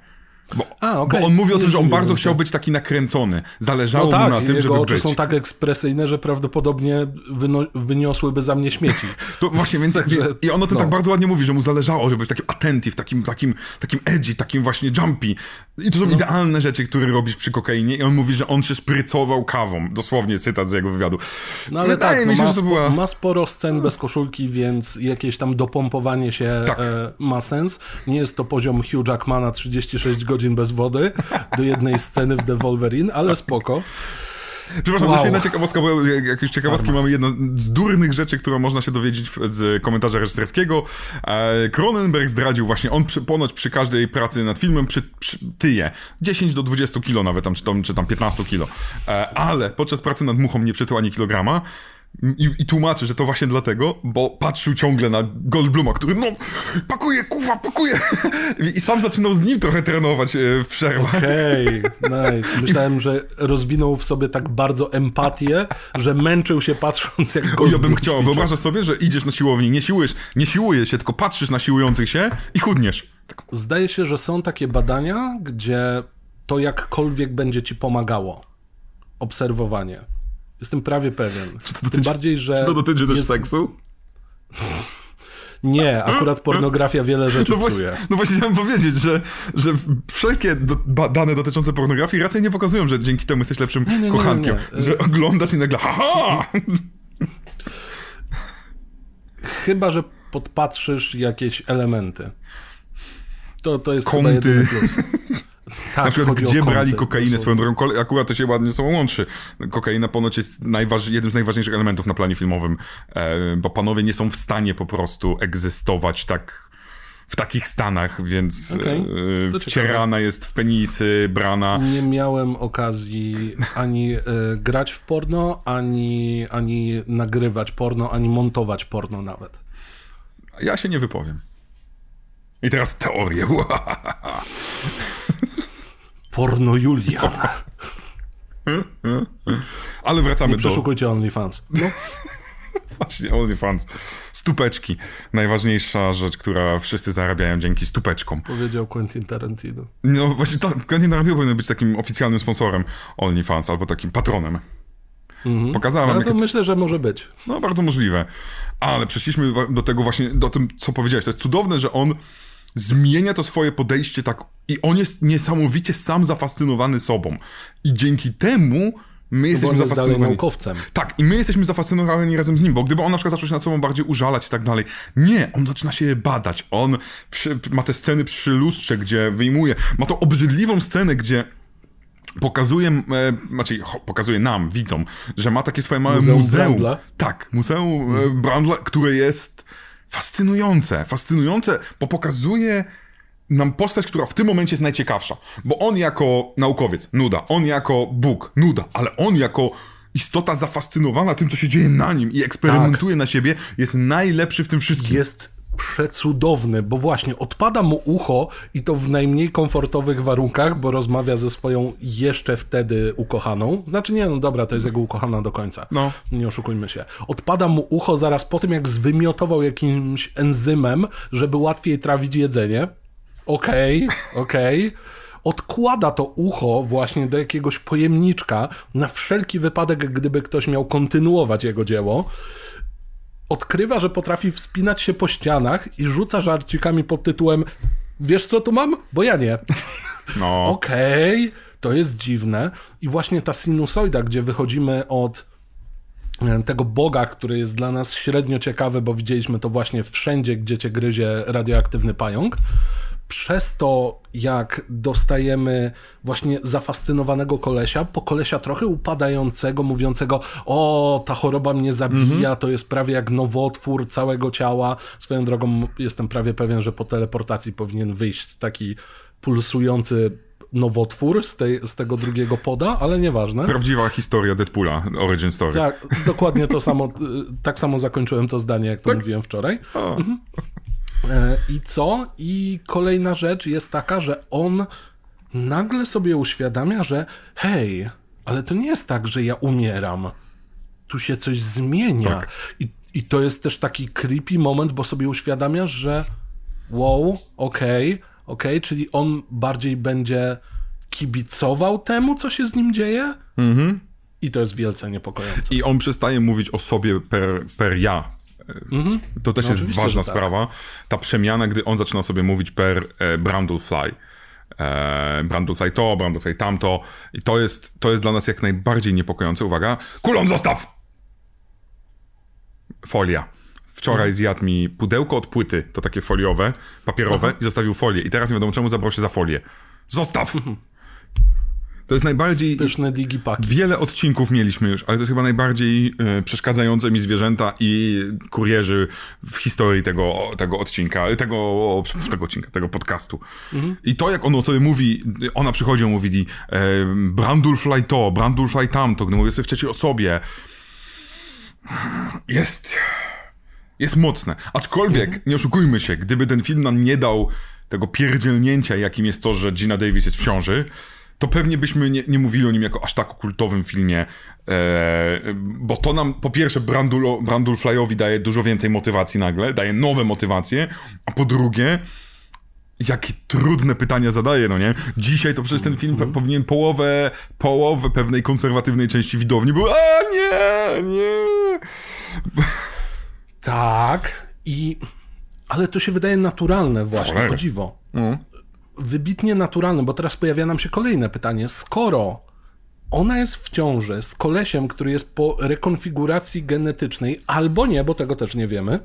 Bo, A, okej. bo on mówi o tym, że on bardzo chciał być taki nakręcony. Zależało No tak, mu na tym, jego żeby oczy być. są tak ekspresyjne, że prawdopodobnie wyno- wyniosłyby za mnie śmieci. To właśnie, więc Także, i on o tym no. tak bardzo ładnie mówi, że mu zależało, żeby być takim attentive, takim, takim, takim edgy, takim właśnie jumpy. I to No. są idealne rzeczy, które robisz przy kokainie i on mówi, że on się sprycował kawą. Dosłownie cytat z jego wywiadu. No ale Wydaje tak, mi no się, ma, że to była... ma sporo scen bez koszulki, więc jakieś tam dopompowanie się Tak. e, ma sens. Nie jest to poziom Hugh Jackmana 36 godzin bez wody do jednej sceny w The Wolverine, ale spoko. Przepraszam, Wow. jeszcze jedna ciekawostka, bo jak już ciekawostki mamy, jedna z durnych rzeczy, którą można się dowiedzieć z komentarza reżyserskiego. E, Cronenberg zdradził właśnie, on przy, ponoć przy każdej pracy nad filmem przy, przy, tyje 10 do 20 kilo nawet, tam, czy, tam, czy tam 15 kilo. E, ale podczas pracy nad muchą nie przytył ani kilograma. I, I tłumaczy, że to właśnie dlatego, bo patrzył ciągle na Goldbluma, który no, pakuje, kuwa, pakuje. I, I sam zaczynał z nim trochę trenować e, w przerwach. Okej, nice. Myślałem, że rozwinął w sobie tak bardzo empatię, że męczył się patrząc jak O, ja Goldblum bym chciał. ćwiczy. Wyobrażasz sobie, że idziesz na siłowni, nie siłujesz, nie siłujesz się, tylko patrzysz na siłujących się i chudniesz. Tak. Zdaje się, że są takie badania, gdzie to jakkolwiek będzie ci pomagało. Obserwowanie. Jestem prawie pewien. to Tym dotyczy- bardziej, że. Czy to dotyczy też jest... seksu? Nie, akurat pornografia wiele rzeczy No właśnie, psuje. no właśnie chciałem powiedzieć, że, że wszelkie do, ba, dane dotyczące pornografii raczej nie pokazują, że dzięki temu jesteś lepszym nie, nie, kochankiem. nie. Że oglądasz i nagle haha! Chyba, że podpatrzysz jakieś elementy. To, to jest Kąty. chyba jedyny plus. Tak, Na przykład, gdzie brali kokainę swoją drogą, akurat to się ładnie ze sobą łączy. Kokaina ponoć jest najważ- jednym z najważniejszych elementów na planie filmowym, e, bo panowie nie są w stanie po prostu egzystować tak w takich stanach, więc Okej, e, wcierana jest w penisy, brana. Nie miałem okazji ani e, grać w porno, ani, ani nagrywać porno, ani montować porno nawet. Ja się nie wypowiem. I teraz teorię. Porno Julian. Ale wracamy do... Przeszukujcie OnlyFans. No, Właśnie, OnlyFans. Stupeczki. Najważniejsza rzecz, która wszyscy zarabiają dzięki stupeczkom. powiedział Quentin Tarantino. No właśnie, Quentin Tarantino powinien być takim oficjalnym sponsorem OnlyFans, albo takim patronem. Pokazałem wam, Ale to myślę, że może być. No, bardzo możliwe. Ale przeszliśmy do tego właśnie, do tym, co powiedziałeś. To jest cudowne, że on zmienia to swoje podejście tak i on jest niesamowicie sam zafascynowany sobą. I dzięki temu my jesteśmy zafascynowani. naukowcem. Tak, i my jesteśmy zafascynowani razem z nim, bo gdyby on na przykład zaczął się nad sobą bardziej użalać i tak dalej, nie, on zaczyna się badać, on przy, ma te sceny przy lustrze, gdzie wyjmuje, ma tą obrzydliwą scenę, gdzie pokazuje, e, znaczy pokazuje nam, widzom, że ma takie swoje małe Muzeum muzeum. Brandla. Tak, muzeum e, Brandla, które jest fascynujące, fascynujące, bo pokazuje nam postać, która w tym momencie jest najciekawsza. Bo on jako naukowiec, nuda. On jako Bóg, nuda. Ale on jako istota zafascynowana tym, co się dzieje na nim i eksperymentuje na siebie, jest najlepszy w tym wszystkim. Jest przecudowny, bo właśnie odpada mu ucho i to w najmniej komfortowych warunkach, bo rozmawia ze swoją jeszcze wtedy ukochaną. Znaczy nie, no dobra, to jest jego ukochana do końca. No. Nie oszukujmy się. Odpada mu ucho zaraz po tym, jak zwymiotował jakimś enzymem, żeby łatwiej trawić jedzenie. Okej, okej. Odkłada to ucho właśnie do jakiegoś pojemniczka na wszelki wypadek, gdyby ktoś miał kontynuować jego dzieło odkrywa, że potrafi wspinać się po ścianach i rzuca żarcikami pod tytułem Wiesz co tu mam? Bo ja nie. No. Okej, To jest dziwne. I właśnie ta sinusoida, gdzie wychodzimy od e, tego Boga, który jest dla nas średnio ciekawy, bo widzieliśmy to właśnie wszędzie, gdzie cię gryzie radioaktywny pająk. Przez to, jak dostajemy właśnie zafascynowanego kolesia, po kolesia trochę upadającego, mówiącego, o, ta choroba mnie zabija, to jest prawie jak nowotwór całego ciała. Swoją drogą jestem prawie pewien, że po teleportacji powinien wyjść taki pulsujący nowotwór z, tej, z tego drugiego poda, ale nieważne. Prawdziwa historia Deadpoola, origin story. Tak, dokładnie to samo, tak samo zakończyłem to zdanie, jak to mówiłem wczoraj. Mhm. E, I co? I kolejna rzecz jest taka, że on nagle sobie uświadamia, że hej, ale to nie jest tak, że ja umieram. Tu się coś zmienia. Tak. I, I to jest też taki creepy moment, bo sobie uświadamiasz, że wow, okej, okej, czyli on bardziej będzie kibicował temu, co się z nim dzieje. I to jest wielce niepokojące. I on przestaje mówić o sobie per, per ja. To też jest No oczywiście, ważna tak. sprawa. Ta przemiana, gdy on zaczyna sobie mówić per e, Brundlefly. E, Brundlefly to, Brundlefly tamto. I to jest, to jest dla nas jak najbardziej niepokojące. Uwaga. Kulon zostaw! Folia. Wczoraj Mhm. zjadł mi pudełko od płyty, to takie foliowe, papierowe, i zostawił folię. I teraz nie wiadomo czemu zabrał się za folię. Zostaw! To jest najbardziej... Pyszne digipaki. Wiele odcinków mieliśmy już, ale to jest chyba najbardziej e, przeszkadzające mi zwierzęta i kurierzy w historii tego, tego odcinka, tego, tego odcinka, tego podcastu. I to, jak on o sobie mówi, ona przychodzi, on mówi e, Brandulfly to, Brandulfly tamto, gdy mówię sobie w trzeciej osobie, jest, jest mocne. Aczkolwiek, nie oszukujmy się, gdyby ten film nam nie dał tego pierdzielnięcia, jakim jest to, że Gina Davis jest w ciąży, to pewnie byśmy nie, nie mówili o nim jako aż tak kultowym filmie, e, bo to nam po pierwsze Brandul, Brandulflyowi daje dużo więcej motywacji nagle, daje nowe motywacje, a po drugie jakie trudne pytania zadaje, no nie? Dzisiaj to przecież ten film Mhm. pe- powinien połowę, połowę pewnej konserwatywnej części widowni było, a nie, nie. Tak, i... Ale to się wydaje naturalne właśnie, o dziwo. No. Wybitnie naturalne, bo teraz pojawia nam się kolejne pytanie. Skoro ona jest w ciąży z kolesiem, który jest po rekonfiguracji genetycznej, albo nie, bo tego też nie wiemy,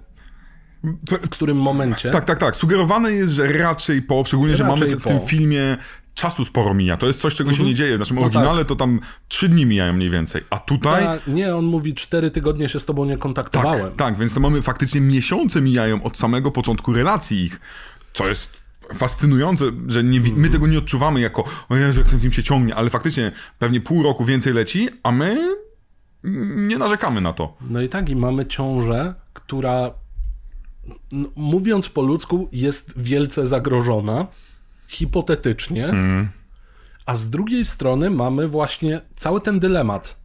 w którym momencie... Tak, tak, tak. Sugerowane jest, że raczej po, szczególnie, że Raczej mamy te, w tym po. Mhm. filmie czasu sporo mija. To jest coś, czego się nie dzieje. W naszym oryginale to tam trzy dni mijają mniej więcej. A tutaj... Nie, on mówi, cztery tygodnie się z tobą nie kontaktowałem. Tak, tak, więc to mamy faktycznie miesiące mijają od samego początku relacji ich, co jest fascynujące, że nie, my tego nie odczuwamy jako o Jezu, jak ten film się ciągnie, ale faktycznie pewnie pół roku więcej leci, a my nie narzekamy na to. No i tak, i mamy ciążę, która n- mówiąc po ludzku jest wielce zagrożona, hipotetycznie, a z drugiej strony mamy właśnie cały ten dylemat,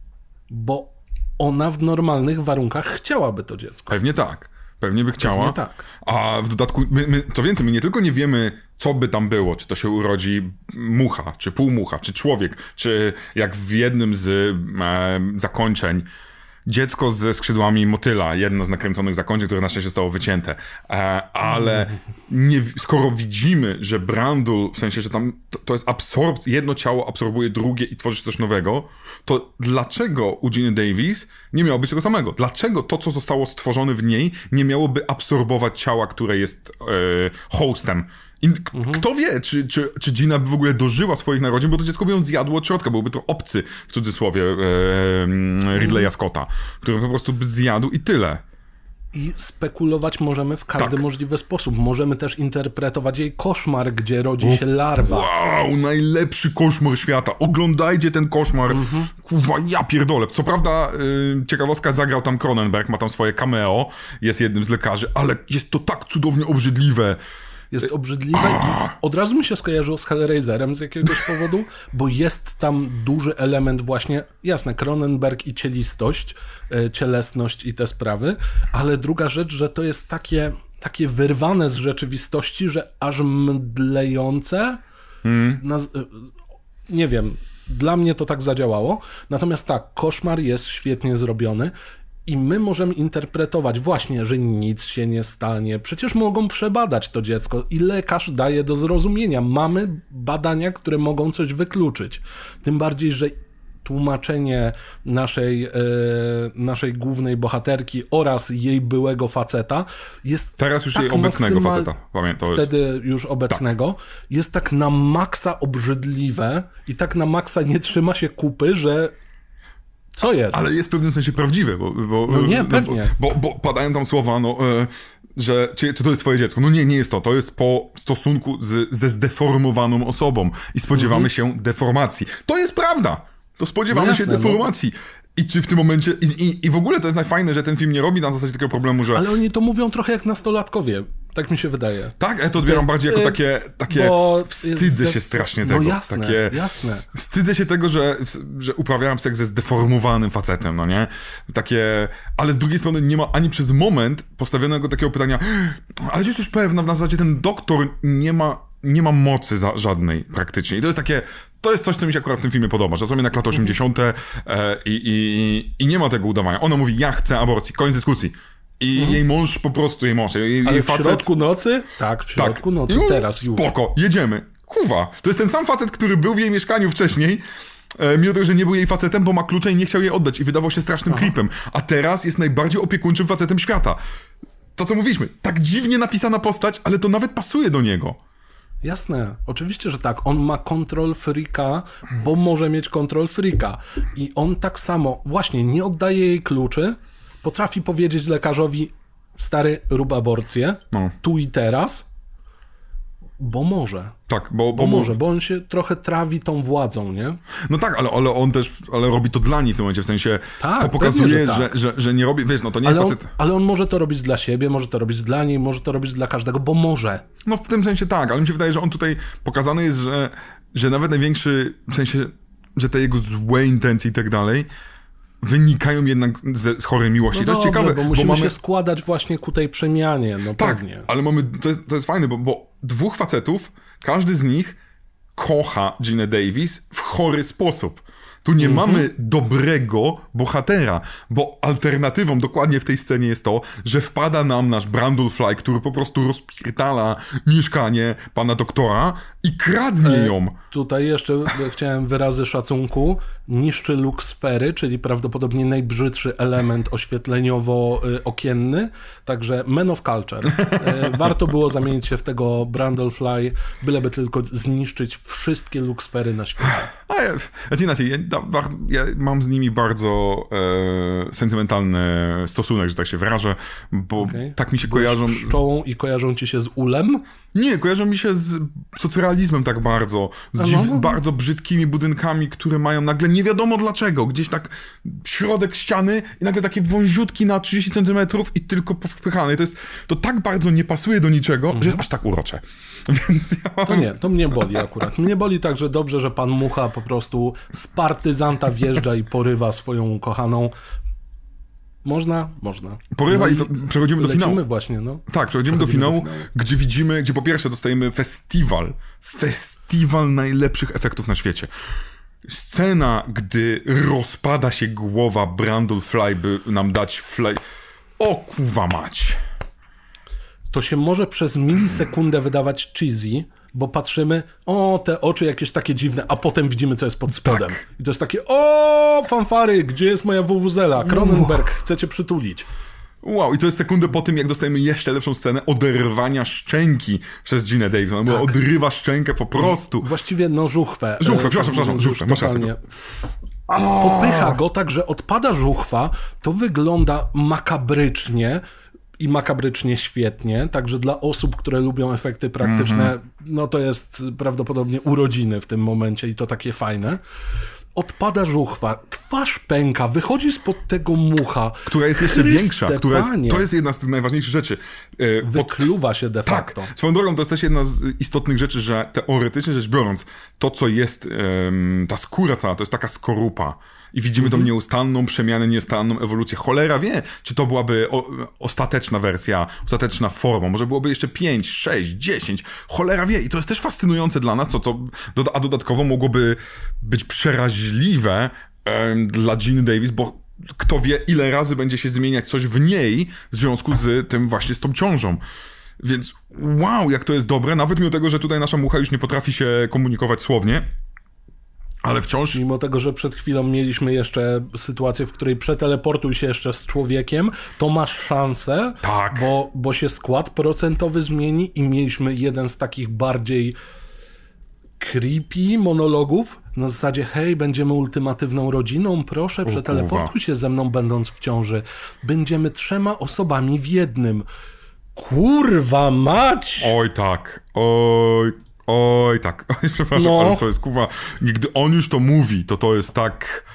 bo ona w normalnych warunkach chciałaby to dziecko. Pewnie tak. Pewnie by chciała. Pewnie tak. A w dodatku, my, my, co więcej, my nie tylko nie wiemy, co by tam było, czy to się urodzi mucha, czy półmucha, czy człowiek, czy jak w jednym z e, zakończeń dziecko ze skrzydłami motyla, jedno z nakręconych zakończeń, które na szczęście zostało wycięte. E, ale nie, skoro widzimy, że Brandul, w sensie, że tam to, to jest absorb, jedno ciało absorbuje drugie i tworzy coś nowego, to dlaczego u Giny Davis nie miało być tego samego? Dlaczego to, co zostało stworzone w niej, nie miałoby absorbować ciała, które jest e, hostem? I k- kto wie, czy, czy, czy Gina by w ogóle dożyła swoich narodzin, bo to dziecko by ją zjadło od środka, byłby to obcy, w cudzysłowie, e, Ridleya Scotta, który po prostu by zjadł i tyle. I spekulować możemy w każdy Tak. możliwy sposób. Możemy też interpretować jej koszmar, gdzie rodzi się larwa. Wow, najlepszy koszmar świata. Oglądajcie ten koszmar. Kurwa, ja pierdolę. Co prawda, y, ciekawostka, zagrał tam Cronenberg, ma tam swoje cameo, jest jednym z lekarzy, ale jest to tak cudownie obrzydliwe. Jest obrzydliwe i od razu mi się skojarzyło z Hellraiserem z jakiegoś powodu, bo jest tam duży element właśnie, jasne, Cronenberg i cielistość, e, cielesność i te sprawy, ale druga rzecz, że to jest takie, takie wyrwane z rzeczywistości, że aż mdlejące. Naz- e, nie wiem, dla mnie to tak zadziałało. Natomiast tak, koszmar jest świetnie zrobiony I my możemy interpretować właśnie, że nic się nie stanie. Przecież mogą przebadać to dziecko i lekarz daje do zrozumienia. Mamy badania, które mogą coś wykluczyć. Tym bardziej, że tłumaczenie naszej, e, naszej głównej bohaterki oraz jej byłego faceta jest. Teraz już tak jej obecnego maksymal- faceta. Pamiętam, jest. Wtedy już obecnego, jest tak na maksa obrzydliwe i tak na maksa nie trzyma się kupy, że co jest? Ale jest w pewnym sensie prawdziwe, bo... bo No nie, bo- pewnie. Bo, bo padają tam słowa, no, e, że czy to jest twoje dziecko. No nie, nie jest to. To jest po stosunku z, ze zdeformowaną osobą i spodziewamy się deformacji. To jest prawda! To spodziewamy Mhm. No się jasne, no. deformacji. I czy w tym momencie... I, i, I w ogóle to jest najfajne, że ten film nie robi na zasadzie takiego problemu, że... Ale oni to mówią trochę jak nastolatkowie. Tak mi się wydaje. Tak, ja to odbieram jest, bardziej jako y, takie, takie wstydzę jest- się strasznie no tego. jasne, takie, jasne. Wstydzę się tego, że, że uprawiałem seks ze zdeformowanym facetem, no nie? Takie, ale z drugiej strony nie ma ani przez moment postawionego takiego pytania, ale jesteś pewna, w zasadzie ten doktor nie ma, nie ma mocy za, żadnej praktycznie. I to jest takie, to jest coś, co mi się akurat w tym filmie podoba, że sobie na lat 80. E, i, i, i nie ma tego udawania. Ona mówi, ja chcę aborcji, koniec dyskusji. I jej mąż po prostu, jej mąż, jej, Ale jej w facet... środku nocy? Tak, w środku nocy, I on, teraz już. Spoko, jedziemy. Kuwa. To jest ten sam facet, który był w jej mieszkaniu wcześniej, e, mimo tego, że nie był jej facetem, bo ma klucze i nie chciał jej oddać i wydawał się strasznym creepem. A teraz jest najbardziej opiekuńczym facetem świata. To, co mówiliśmy, tak dziwnie napisana postać, ale to nawet pasuje do niego. Jasne, oczywiście, że tak. On ma kontrol freaka, bo może mieć kontrol freaka. I on tak samo, właśnie, nie oddaje jej kluczy, potrafi powiedzieć lekarzowi, stary, rób aborcję, No. tu i teraz, bo może. Tak, bo, bo, Bo może, bo on się trochę trawi tą władzą, nie? No tak, ale, ale on też ale robi to dla niej w tym momencie, w sensie Tak, to pewnie, pokazuje, że że, tak. że, że, nie robi, wiesz, no to nie jest Ale on, facet... ale on może to robić dla siebie, może to robić dla niej, może to robić dla każdego, bo może. No w tym sensie tak, ale mi się wydaje, że on tutaj pokazany jest, że, że nawet największy, w sensie, że te jego złe intencje i tak dalej wynikają jednak ze, z chorej miłości. No to jest dobrze, ciekawe, bo musimy mamy... się składać właśnie ku tej przemianie, no Tak, pewnie. ale mamy, to jest, to jest fajne, bo, bo dwóch facetów, każdy z nich kocha Gina Davis w chory sposób. Tu nie Mhm. mamy dobrego bohatera, bo alternatywą dokładnie w tej scenie jest to, że wpada nam nasz Brandlefly, który po prostu rozpierdala mieszkanie pana doktora i kradnie E, ją. Tutaj jeszcze chciałem wyrazy szacunku. Niszczy luksfery, czyli prawdopodobnie najbrzydszy element oświetleniowo-okienny. Także Men of Culture. E, Warto było zamienić się w tego Brandlefly, byleby tylko zniszczyć wszystkie luksfery na świecie. A ja, znaczy inaczej, ja, ja mam z nimi bardzo e, sentymentalny stosunek, że tak się wyrażę, bo Okej. tak mi się kojarzą... Pszczołą i kojarzą ci się z ulem. Nie, kojarzą mi się z socrealizmem tak bardzo. Z dziw, bardzo brzydkimi budynkami, które mają nagle nie wiadomo dlaczego. Gdzieś tak środek ściany i nagle takie wąziutki na 30 centymetrów i tylko powpychane. I to jest, to tak bardzo nie pasuje do niczego, że jest aż tak urocze. Więc ja mam... To nie, to mnie boli akurat. Mnie boli tak, że dobrze, że pan Mucha po prostu z partyzanta wjeżdża i porywa swoją ukochaną. Można? Można. Porywa i to przechodzimy do finału. właśnie, no. Tak, przechodzimy do Przechodzimy do finału, finału. gdzie widzimy, gdzie po pierwsze dostajemy festiwal. Festiwal najlepszych efektów na świecie. Scena, gdy rozpada się głowa Brandlefly, by nam dać fly... O kuwa mać. To się może przez milisekundę wydawać cheesy, bo patrzymy, o, te oczy jakieś takie dziwne, a potem widzimy, co jest pod spodem. Tak. I to jest takie, o, fanfary, gdzie jest moja wuwuzela? Kronenberg, chcecie przytulić. Wow, i to jest sekundę po tym, jak dostajemy jeszcze lepszą scenę oderwania szczęki przez Ginę Davis. Ona była odrywa szczękę po prostu. Właściwie, no, żuchwę. Żuchwę, E, przepraszam, przepraszam, już żuchwę, masz rację. Popycha go tak, że odpada żuchwa, to wygląda makabrycznie i makabrycznie świetnie, także dla osób, które lubią efekty praktyczne, Mhm. no to jest prawdopodobnie urodziny w tym momencie i to takie fajne. Odpada żuchwa, twarz pęka, wychodzi spod tego mucha. Która jest jeszcze Chryste, większa. Która jest, to jest jedna z tych najważniejszych rzeczy. E, Wykluwa się de Tak, facto. swoją drogą to jest też jedna z istotnych rzeczy, że teoretycznie rzecz biorąc, to co jest, ta skóra cała, to jest taka skorupa. I widzimy Mhm. tą nieustanną przemianę, nieustanną ewolucję. Cholera wie, czy to byłaby o, ostateczna wersja, ostateczna forma. Może byłoby jeszcze 5, 6, 10. Cholera wie. I to jest też fascynujące dla nas, co, doda- a dodatkowo mogłoby być przeraźliwe dla Jean Davis, bo kto wie, ile razy będzie się zmieniać coś w niej w związku z tym właśnie z tą ciążą. Więc wow, jak to jest dobre, nawet mimo tego, że tutaj nasza mucha już nie potrafi się komunikować słownie, ale wciąż. Mimo tego, że przed chwilą mieliśmy jeszcze sytuację, w której przeteleportuj się jeszcze z człowiekiem, to masz szansę, Tak. bo, bo się skład procentowy zmieni i mieliśmy jeden z takich bardziej creepy monologów na zasadzie hej, będziemy ultimatywną rodziną, proszę, przeteleportuj się ze mną będąc w ciąży. Będziemy trzema osobami w jednym. Kurwa mać! Oj tak, oj, oj tak. Oj, przepraszam, No. ale to jest kurwa. Gdy on już to mówi, to to jest tak.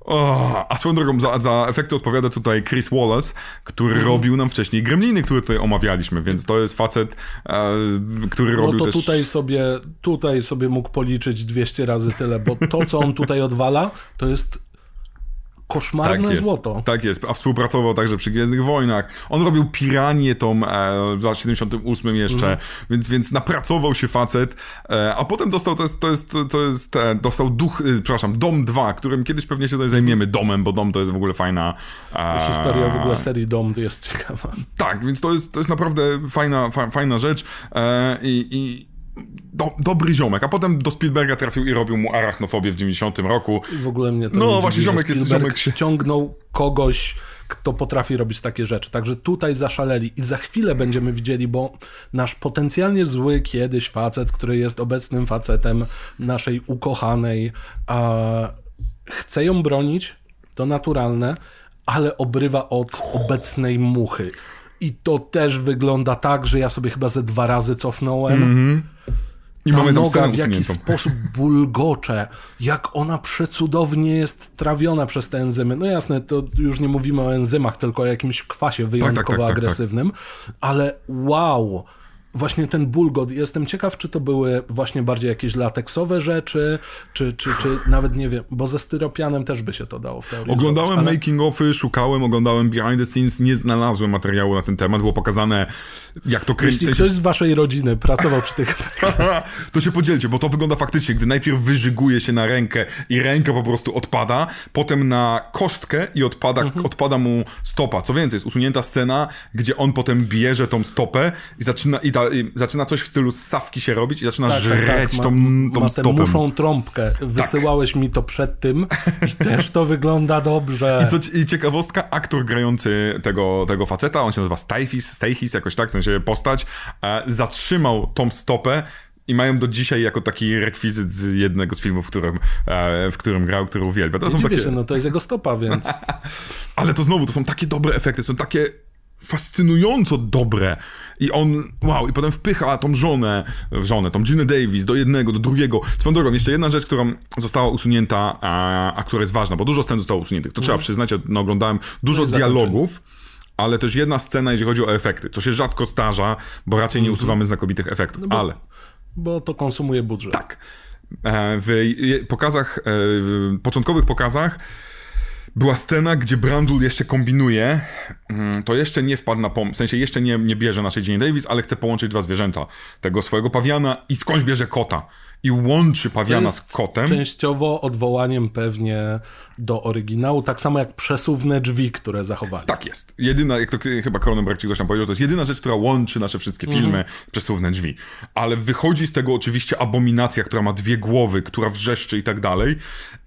O, a swoją drogą za, za efekty odpowiada tutaj Chris Wallace, który Mhm. robił nam wcześniej Gremliny, które tutaj omawialiśmy, więc to jest facet, e, który No robił to też... tutaj sobie, tutaj sobie mógł policzyć 200 razy tyle, bo to, co on tutaj odwala, to jest koszmarne jest, złoto. Tak jest, a współpracował także przy Gwiezdnych Wojnach. On robił Piranię tą e, w lat 78 jeszcze, Mhm. więc, więc napracował się facet, e, a potem dostał, to jest, to jest, to jest e, dostał duch, e, przepraszam, Dom 2, którym kiedyś pewnie się tutaj zajmiemy domem, bo dom to jest w ogóle fajna... E, Historia w ogóle serii Dom jest ciekawa. Tak, więc to jest, to jest naprawdę fajna, fa, fajna rzecz e, i, i do, dobry ziomek, a potem do Spielberga trafił i robił mu arachnofobię w 90 roku. I w ogóle mnie to No, dziwi, właśnie, ziomek jest- ziomek ściągnął kogoś, kto potrafi robić takie rzeczy. Także tutaj zaszaleli i za chwilę będziemy widzieli, bo nasz potencjalnie zły kiedyś facet, który jest obecnym facetem naszej ukochanej, a chce ją bronić, to naturalne, ale obrywa od obecnej muchy. I to też wygląda tak, że ja sobie chyba ze dwa razy cofnąłem. I Ta mamy noga w jaki usuniętą. sposób bulgocze, jak ona przecudownie jest trawiona przez te enzymy. No jasne, to już nie mówimy o enzymach, tylko o jakimś kwasie wyjątkowo tak, tak, tak. agresywnym, ale wow, właśnie ten bulgot. Jestem ciekaw, czy to były właśnie bardziej jakieś lateksowe rzeczy, czy, czy, czy nawet nie wiem, bo ze styropianem też by się to dało w teorii Oglądałem zrobić, ale- making ofy, szukałem, oglądałem behind the scenes, nie znalazłem materiału na ten temat, było pokazane jak to kręci. Jeśli ktoś z waszej rodziny pracował przy tych to się podzielcie, bo to wygląda faktycznie, gdy najpierw wyżyguje się na rękę i ręka po prostu odpada, potem na kostkę i odpada, Mhm. odpada mu stopa. Co więcej, jest usunięta scena, gdzie on potem bierze tą stopę i zaczyna, i da, i zaczyna coś w stylu ssawki się robić i zaczyna Tak, tak, żreć tak. Ma, tą, tą ma stopę. muszą trąbkę. Wysyłałeś mi to przed tym i też to wygląda dobrze. Co, ci- I ciekawostka, aktor grający tego, tego faceta, on się nazywa Stayfis, Stayhis, jakoś tak, ten się postać, e, zatrzymał tą stopę i mają do dzisiaj jako taki rekwizyt z jednego z filmów, w którym, e, w którym grał, który uwielbia. To Nie są takie, się, no to jest jego stopa, więc Ale to znowu, to są takie dobre efekty, są takie fascynująco dobre. I on, wow, i potem wpycha tą żonę, żonę, tą Ginę Davis do jednego, do drugiego. Swoją drogą, jeszcze jedna rzecz, którą została usunięta, a, a która jest ważna, bo dużo scen zostało usuniętych. To trzeba przyznać, ja no, oglądałem dużo Mhm. No dialogów, ale też jedna scena, jeżeli chodzi o efekty, co się rzadko zdarza, bo raczej Mhm. nie usuwamy znakomitych efektów, ale... bo to konsumuje budżet. Tak. E, W pokazach, e, w początkowych pokazach była scena, gdzie Brandul jeszcze kombinuje. Mm, To jeszcze nie wpadł na pomysł, w sensie jeszcze nie, nie bierze naszej Jane Davis, ale chce połączyć dwa zwierzęta. Tego swojego pawiana i skądś bierze kota. I łączy pawiana z kotem. Częściowo odwołaniem pewnie do oryginału, tak samo jak przesuwne drzwi, które zachowali. Tak jest. Jedyna, jak to chyba Cronenberg czy ktoś tam powiedział, to jest jedyna rzecz, która łączy nasze wszystkie filmy, przesuwne drzwi. Ale wychodzi z tego oczywiście abominacja, która ma dwie głowy, która wrzeszczy i tak dalej.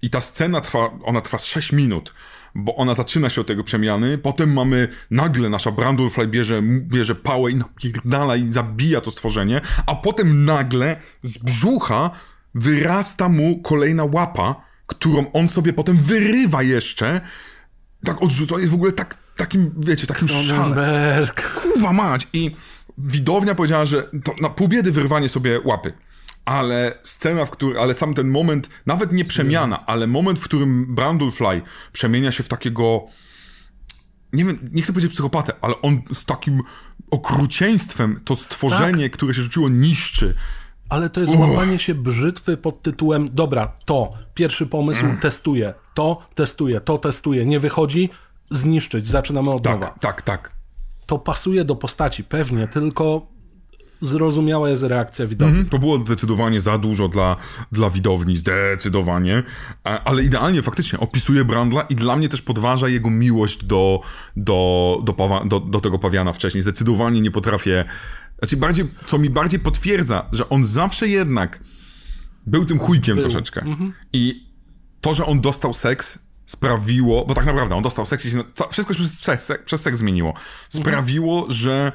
I ta scena trwa, ona trwa z 6 minut. Bo ona zaczyna się od tego przemiany, potem mamy nagle nasza Brandulfly bierze, bierze pałę i napierdala i zabija to stworzenie, a potem nagle z brzucha wyrasta mu kolejna łapa, którą on sobie potem wyrywa jeszcze, tak odrzuca, jest w ogóle tak, takim, wiecie, takim szale. Kurwa mać! I widownia powiedziała, że to na pół biedy wyrwanie sobie łapy. Ale scena, w której, ale sam ten moment, nawet nie przemiana, ale moment, w którym Brandlefly przemienia się w takiego, nie wiem, nie chcę powiedzieć psychopatę, ale on z takim okrucieństwem to stworzenie, które się rzuciło, niszczy. Ale to jest łapanie się brzytwy pod tytułem dobra, to, pierwszy pomysł, testuję, to, testuję, to, testuję, nie wychodzi, zniszczyć, zaczynamy od nowa. Tak, tak, tak. To pasuje do postaci, pewnie, tylko zrozumiała jest reakcja widowni. Mhm, to było zdecydowanie za dużo dla, dla widowni, zdecydowanie. Ale idealnie faktycznie opisuje Brandla i dla mnie też podważa jego miłość do, do, do, pawa, do, do tego pawiana wcześniej. Zdecydowanie nie potrafię. Znaczy, bardziej, co mi bardziej potwierdza, że on zawsze jednak był tym chujkiem troszeczkę. I to, że on dostał seks, sprawiło, bo tak naprawdę on dostał seks i się, wszystko się przez seks, przez seks zmieniło. Sprawiło, że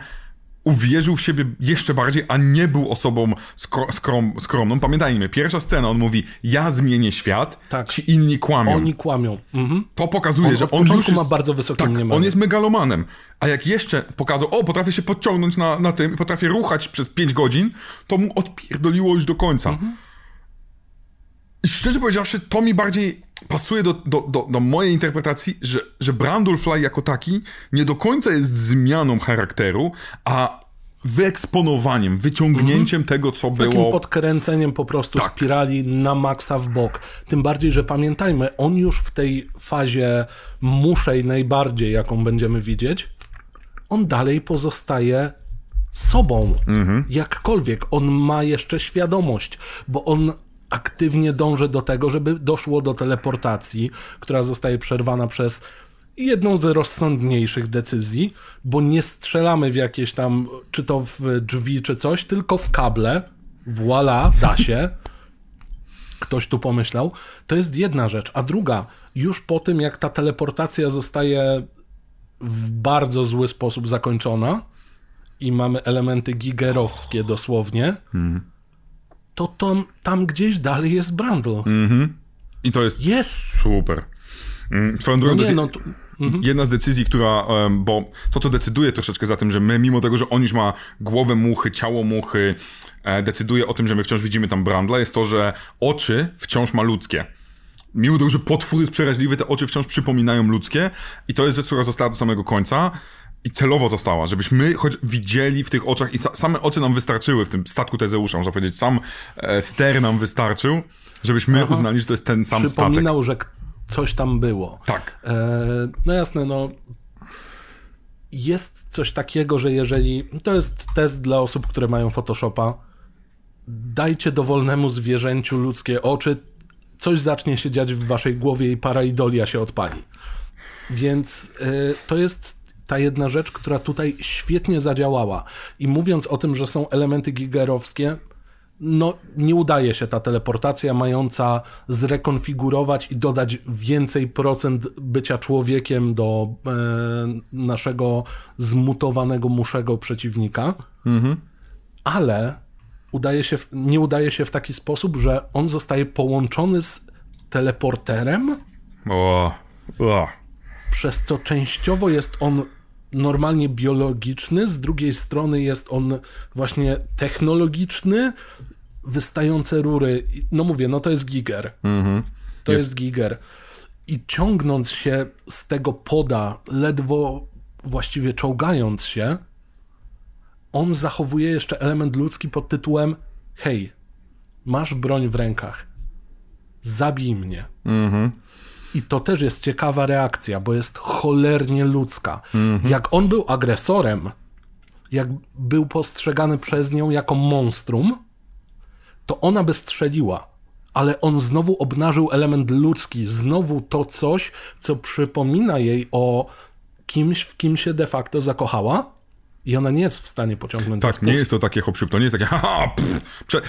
uwierzył w siebie jeszcze bardziej, a nie był osobą skro, skrom, skromną. Pamiętajmy, pierwsza scena, on mówi, ja zmienię świat, Tak. ci inni kłamią. Oni kłamią. Mhm. To pokazuje, On że on już jest, ma bardzo wysokie tak, mniemanie. on jest megalomanem. A jak jeszcze pokazał, o, potrafię się podciągnąć na, na tym, potrafię ruchać przez 5 godzin, to mu odpierdoliło już do końca. Mhm. I szczerze powiedziawszy, to mi bardziej pasuje do, do, do, do mojej interpretacji, że, że Brandulfly jako taki nie do końca jest zmianą charakteru, a wyeksponowaniem, wyciągnięciem tego, co Takim było... podkręceniem po prostu Tak. spirali na maksa w bok. Tym bardziej, że pamiętajmy, on już w tej fazie muszej najbardziej, jaką będziemy widzieć, on dalej pozostaje sobą. Jakkolwiek. On ma jeszcze świadomość, bo on aktywnie dąży do tego, żeby doszło do teleportacji, która zostaje przerwana przez jedną z rozsądniejszych decyzji, bo nie strzelamy w jakieś tam, czy to w drzwi, czy coś, tylko w kable. Voila, da się. Ktoś tu pomyślał. To jest jedna rzecz. A druga, już po tym, jak ta teleportacja zostaje w bardzo zły sposób zakończona i mamy elementy gigerowskie dosłownie, to tam, tam gdzieś dalej jest Brandl. I to jest Jest! super. Mm, Swoją drogą, No to nie, no, tu, jedna z decyzji, która, bo to, co decyduje troszeczkę za tym, że my, mimo tego, że on już ma głowę muchy, ciało muchy, e, decyduje o tym, że my wciąż widzimy tam Brandla, jest to, że oczy wciąż ma ludzkie. Mimo tego, że potwór jest przeraźliwy, te oczy wciąż przypominają ludzkie i to jest rzecz, która została do samego końca i celowo została, żebyśmy choć widzieli w tych oczach i sa, same oczy nam wystarczyły w tym statku Tezeusza, można powiedzieć, sam e, ster nam wystarczył, żebyśmy uznali, że to jest ten sam statek. przypominał, że k- coś tam było. Tak. E, no jasne, no. Jest coś takiego, że jeżeli. To jest test dla osób, które mają Photoshopa. Dajcie dowolnemu zwierzęciu ludzkie oczy, coś zacznie się dziać w waszej głowie i paraidolia się odpali. Więc e, to jest ta jedna rzecz, która tutaj świetnie zadziałała. I mówiąc o tym, że są elementy gigerowskie, no nie udaje się ta teleportacja mająca zrekonfigurować i dodać więcej procent bycia człowiekiem do e, naszego zmutowanego muszego przeciwnika. Ale udaje się, w- nie udaje się w taki sposób, że on zostaje połączony z teleporterem, O, o. przez co częściowo jest on normalnie biologiczny, z drugiej strony jest on właśnie technologiczny, wystające rury. No mówię, no to jest giger. To jest... giger. I ciągnąc się z tego poda, ledwo właściwie czołgając się, on zachowuje jeszcze element ludzki pod tytułem hej, masz broń w rękach, zabij mnie. I to też jest ciekawa reakcja, bo jest cholernie ludzka. Jak on był agresorem, jak był postrzegany przez nią jako monstrum, to ona by strzeliła. Ale on znowu obnażył element ludzki, znowu to coś, co przypomina jej o kimś, w kim się de facto zakochała. I ona nie jest w stanie pociągnąć Tak, nie jest to takie hop to nie jest takie haha, pff, prze...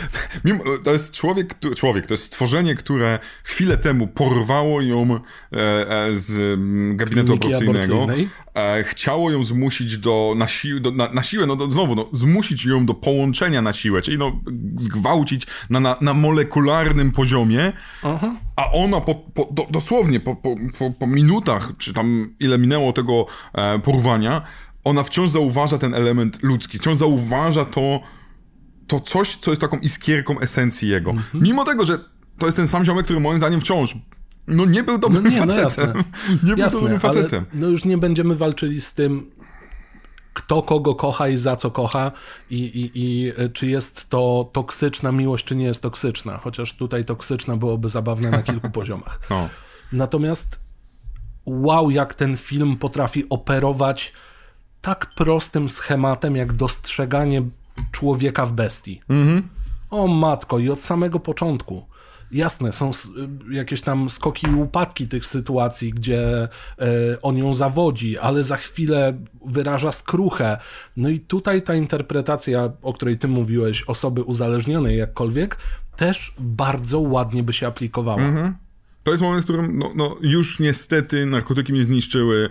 Mimo, to jest człowiek, człowiek, to jest stworzenie, które chwilę temu porwało ją e, e, z mm, gabinetu Kliniki operacyjnego, e, chciało ją zmusić do, na, si, do, na, na siłę, no do, znowu, no, zmusić ją do połączenia na siłę, czyli no, zgwałcić na, na, na molekularnym poziomie, a ona po, po, do, dosłownie po, po, po, po minutach, czy tam ile minęło tego e, porwania, ona wciąż zauważa ten element ludzki, wciąż zauważa to, to coś, co jest taką iskierką esencji jego. Mhm. Mimo tego, że to jest ten sam ziomek, który moim zdaniem wciąż no nie był dobrym No nie, no facetem. jasne. nie był Jasne, dobrym facetem. no już nie będziemy walczyli z tym, kto kogo kocha i za co kocha i, i, i e, czy jest to toksyczna miłość, czy nie jest toksyczna. Chociaż tutaj toksyczna byłoby zabawne na kilku poziomach. No. Natomiast wow, jak ten film potrafi operować tak prostym schematem, jak dostrzeganie człowieka w bestii. O matko, i od samego początku. Jasne, są jakieś tam skoki i upadki tych sytuacji, gdzie e, on ją zawodzi, ale za chwilę wyraża skruchę. No i tutaj ta interpretacja, o której ty mówiłeś, osoby uzależnionej jakkolwiek, też bardzo ładnie by się aplikowała. To jest moment, w którym no, no, już niestety narkotyki mnie zniszczyły.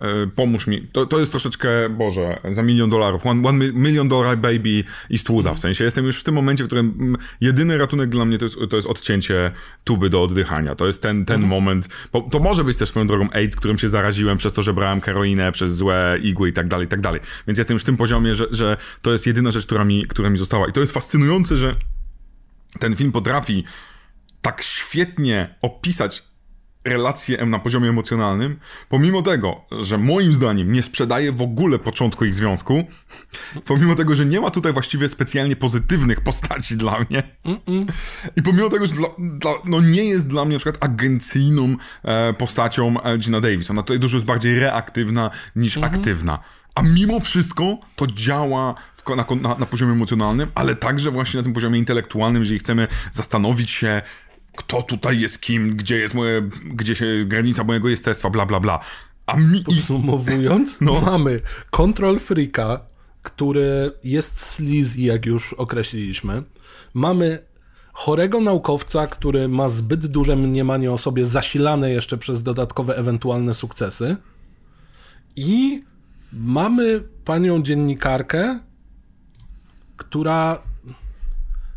E, pomóż mi. To, to jest troszeczkę, Boże, za milion dolarów. One, one mi- million dollar baby Eastwooda. W sensie jestem już w tym momencie, w którym jedyny ratunek dla mnie to jest, to jest odcięcie tuby do oddychania. To jest ten, ten moment. Bo to może być też swoją drogą AIDS, którym się zaraziłem przez to, że brałem heroinę, przez złe igły i tak dalej, i tak dalej. Więc jestem już w tym poziomie, że, że to jest jedyna rzecz, która mi, która mi została. I to jest fascynujące, że ten film potrafi tak świetnie opisać relacje na poziomie emocjonalnym, pomimo tego, że moim zdaniem nie sprzedaje w ogóle początku ich związku, pomimo tego, że nie ma tutaj właściwie specjalnie pozytywnych postaci dla mnie i pomimo tego, że dla, dla, no nie jest dla mnie na przykład agencyjną e, postacią e, Gina Davis. Ona tutaj dużo jest bardziej reaktywna niż aktywna. A mimo wszystko to działa w, na, na, na poziomie emocjonalnym, ale także właśnie na tym poziomie intelektualnym, jeżeli chcemy zastanowić się, kto tutaj jest kim, gdzie jest moje, gdzie się granica mojego jestestwa, bla, bla, bla. A mi... Podsumowując, No. mamy Control Freaka, który jest sleazy, jak już określiliśmy. Mamy chorego naukowca, który ma zbyt duże mniemanie o sobie, zasilane jeszcze przez dodatkowe ewentualne sukcesy. I mamy panią dziennikarkę, która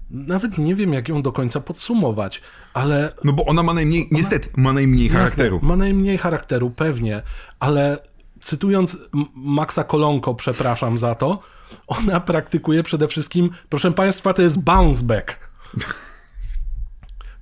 nawet nie wiem, jak ją do końca podsumować, ale no bo ona ma najmniej, niestety, ma najmniej charakteru. Jasne, ma najmniej charakteru, pewnie, ale cytując Maxa Kolonko, przepraszam za to, ona praktykuje przede wszystkim, proszę państwa, to jest bounce back.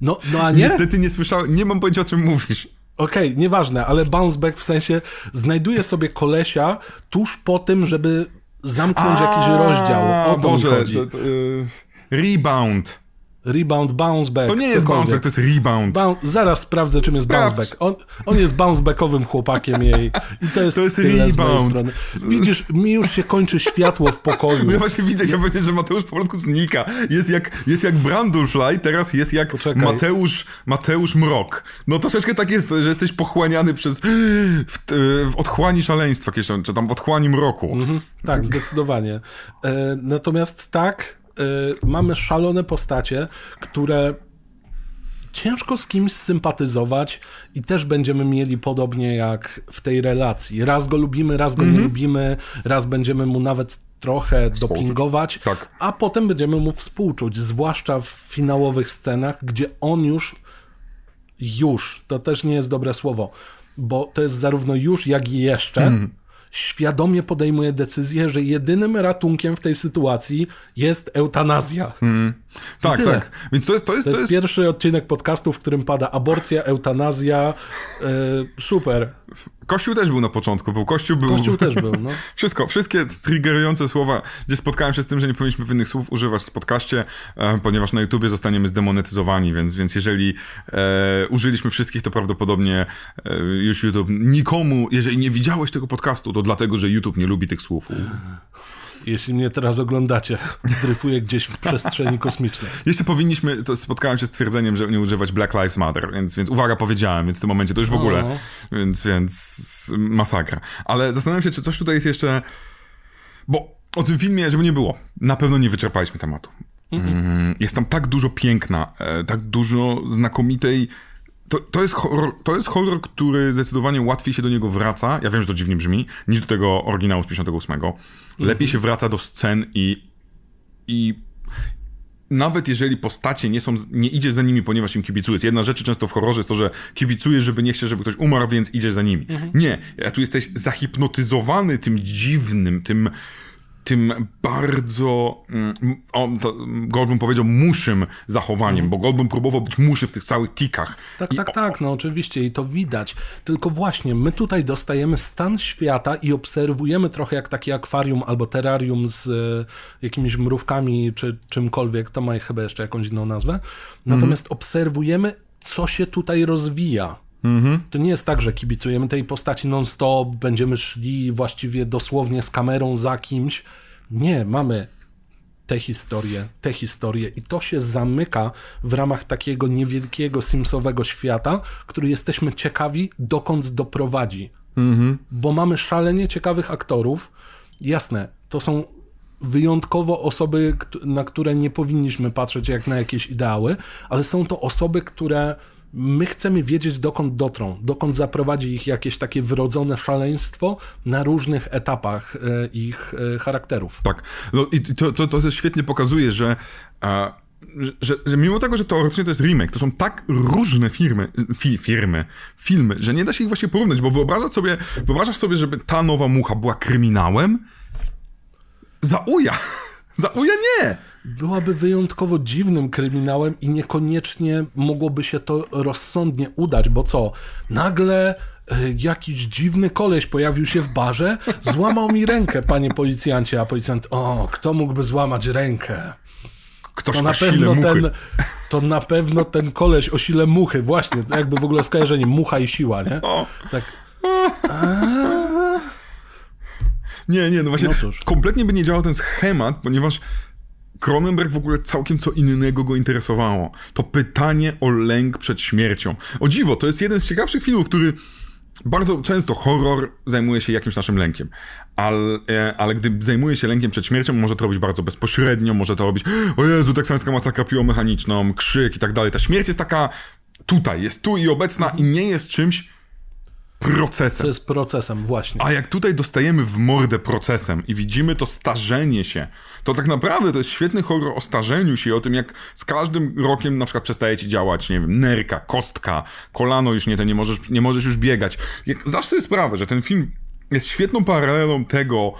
No, no a nie? Niestety nie słyszałem, nie mam pojęcia o czym mówisz. Okej, nieważne, ale bounce back w sensie znajduje sobie kolesia tuż po tym, żeby zamknąć jakiś rozdział. O to Boże, mi chodzi. to, to, y, rebound. Rebound, bounce back. To nie jest bounce back, cokolwiek. to jest rebound. Boun- zaraz sprawdzę, czym jest Sprawdź. bounce back. On, on jest bounce backowym chłopakiem jej. I to jest, To jest tyle z mojej rebound. strony. Widzisz, mi już się kończy światło w pokoju. No ja właśnie widzę, ja powiedzieć, że Mateusz po prostu znika. Jest jak, jest jak Brandulfly, teraz jest jak Poczekaj. Mateusz, Mateusz Mrok. No troszeczkę tak jest, że jesteś pochłaniany przez w, w otchłani szaleństwa, czy tam w otchłani mroku. Mhm, tak, zdecydowanie. E, natomiast tak, mamy szalone postacie, które ciężko z kimś sympatyzować i też będziemy mieli podobnie jak w tej relacji. Raz go lubimy, raz go Mhm. nie lubimy, raz będziemy mu nawet trochę dopingować, Tak. a potem będziemy mu współczuć, zwłaszcza w finałowych scenach, gdzie on już już, to też nie jest dobre słowo, bo to jest zarówno już, jak i jeszcze, Mhm. Świadomie podejmuje decyzję, że jedynym ratunkiem w tej sytuacji jest eutanazja. Tak, tak. Więc to jest, to jest, To jest pierwszy odcinek podcastu, w którym pada aborcja, eutanazja. E, super. Kościół też był na początku, był Kościół był... Kościół też był, no. Wszystko, wszystkie triggerujące słowa, gdzie spotkałem się z tym, że nie powinniśmy innych słów używać w podcaście, e, ponieważ na YouTubie zostaniemy zdemonetyzowani, więc, więc jeżeli e, użyliśmy wszystkich, to prawdopodobnie e, już YouTube nikomu, jeżeli nie widziałeś tego podcastu, to dlatego, że YouTube nie lubi tych słów. Jeśli mnie teraz oglądacie, dryfuję gdzieś w przestrzeni kosmicznej. Jeszcze powinniśmy, to spotkałem się z twierdzeniem, że nie używać Black Lives Matter, więc, więc uwaga, powiedziałem, więc w tym momencie to już w ogóle, więc, więc masakra. Ale zastanawiam się, czy coś tutaj jest jeszcze, bo o tym filmie, żeby nie było, na pewno nie wyczerpaliśmy tematu. Mm, Jest tam tak dużo piękna, e, tak dużo znakomitej. To, to, jest horror, to jest horror, który zdecydowanie łatwiej się do niego wraca. Ja wiem, że to dziwnie brzmi, niż do tego oryginału z 58. Lepiej się wraca do scen i, i nawet jeżeli postacie nie są, nie idziesz za nimi, ponieważ im kibicujesz. Jedna rzecz często w horrorze jest to, że kibicujesz, żeby nie chcieć, żeby ktoś umarł, więc idziesz za nimi. Nie, a tu jesteś zahipnotyzowany tym dziwnym, tym tym bardzo, mm, on, to, Goldblum powiedział, muszym zachowaniem, bo Goldblum próbował być muszy w tych całych tikach. Tak, I tak, tak, no oczywiście i to widać. Tylko właśnie, my tutaj dostajemy stan świata i obserwujemy trochę jak takie akwarium albo terrarium z e, jakimiś mrówkami czy czymkolwiek, to ma chyba jeszcze jakąś inną nazwę. Natomiast obserwujemy, co się tutaj rozwija. To nie jest tak, że kibicujemy tej postaci non-stop, będziemy szli właściwie dosłownie z kamerą za kimś. Nie, mamy te historie, te historie i to się zamyka w ramach takiego niewielkiego Simsowego świata, który jesteśmy ciekawi, dokąd doprowadzi. Bo mamy szalenie ciekawych aktorów. Jasne, to są wyjątkowo osoby, na które nie powinniśmy patrzeć jak na jakieś ideały, ale są to osoby, które my chcemy wiedzieć, dokąd dotrą, dokąd zaprowadzi ich jakieś takie wrodzone szaleństwo na różnych etapach e, ich e, charakterów. Tak. No i to, to, to świetnie pokazuje, że, e, że, że, że mimo tego, że teoretycznie to jest remake, to są tak różne firmy, fi, firmy, filmy, że nie da się ich właśnie porównać, bo wyobrażasz sobie, wyobrażasz sobie, żeby ta nowa mucha była kryminałem? Zauja! Zauja nie! byłaby wyjątkowo dziwnym kryminałem i niekoniecznie mogłoby się to rozsądnie udać, bo co? Nagle e, jakiś dziwny koleś pojawił się w barze, złamał mi rękę, panie policjancie, a policjant, o, kto mógłby złamać rękę? Ktoś To na pewno muchy. ten, to na pewno ten koleś o sile muchy, właśnie, jakby w ogóle skojarzenie, mucha i siła, nie? O. Tak, Nie, nie, no właśnie No kompletnie by nie działał ten schemat, ponieważ Cronenberg w ogóle całkiem co innego go interesowało. To pytanie o lęk przed śmiercią. O dziwo, to jest jeden z ciekawszych filmów, który bardzo często horror zajmuje się jakimś naszym lękiem. Ale, ale gdy zajmuje się lękiem przed śmiercią, może to robić bardzo bezpośrednio, może to robić o Jezu, teksańska masakra piłomechaniczną, krzyk i tak dalej. Ta śmierć jest taka tutaj, jest tu i obecna i nie jest czymś procesem. to jest procesem, właśnie. A jak tutaj dostajemy w mordę procesem i widzimy to starzenie się, to tak naprawdę to jest świetny horror o starzeniu się i o tym, jak z każdym rokiem na przykład przestaje ci działać, nie wiem, nerka, kostka, kolano już nie, to nie możesz, nie możesz już biegać. Jak zdasz sobie sprawę, że ten film jest świetną paralelą tego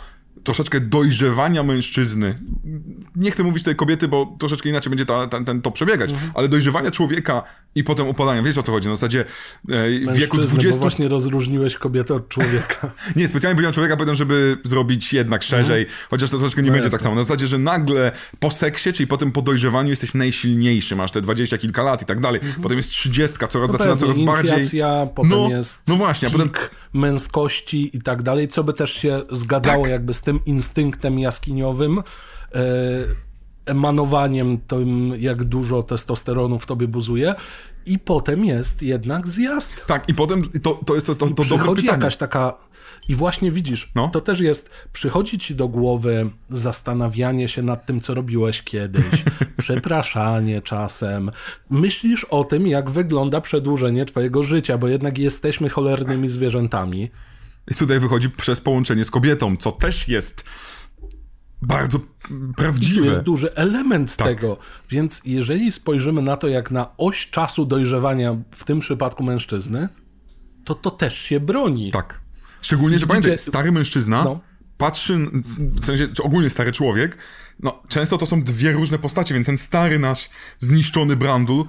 troszeczkę dojrzewania mężczyzny. Nie chcę mówić tej kobiety, bo troszeczkę inaczej będzie ta, ten, ten, to przebiegać, ale dojrzewania człowieka i potem upadania. Wiesz o co chodzi? Na zasadzie e, w wieku Mężczyzny, 20... bo właśnie rozróżniłeś kobietę od człowieka. Nie, specjalnie powiedziałem człowieka, potem, żeby zrobić jednak szerzej, chociaż to troszeczkę nie No będzie jasne. tak samo. Na zasadzie, że nagle po seksie, czyli potem po dojrzewaniu jesteś najsilniejszy, masz te dwadzieścia kilka lat i tak dalej. Potem jest trzydziestka, coraz zaczyna Mhm. No Pewnie, coraz bardziej... potem No, jest no właśnie, a potem- męskości i tak dalej, co by też się zgadzało Tak. jakby z tym instynktem jaskiniowym, e, emanowaniem tym, jak dużo testosteronu w tobie buzuje i potem jest jednak zjazd. Tak, i potem to, to jest to, to, to dobre pytanie. jakaś taka... I właśnie widzisz, No. to też jest, przychodzi ci do głowy zastanawianie się nad tym, co robiłeś kiedyś, przepraszanie czasem. Myślisz o tym, jak wygląda przedłużenie twojego życia, bo jednak jesteśmy cholernymi zwierzętami. I tutaj wychodzi przez połączenie z kobietą, co też jest bardzo Tu prawdziwe. jest duży element Tak. tego. Więc jeżeli spojrzymy na to jak na oś czasu dojrzewania, w tym przypadku mężczyzny, to to też się broni. Tak. Szczególnie, że pamiętaj, stary mężczyzna No. patrzy, w sensie, czy ogólnie stary człowiek, no często to są dwie różne postacie, więc ten stary nasz zniszczony Brandul,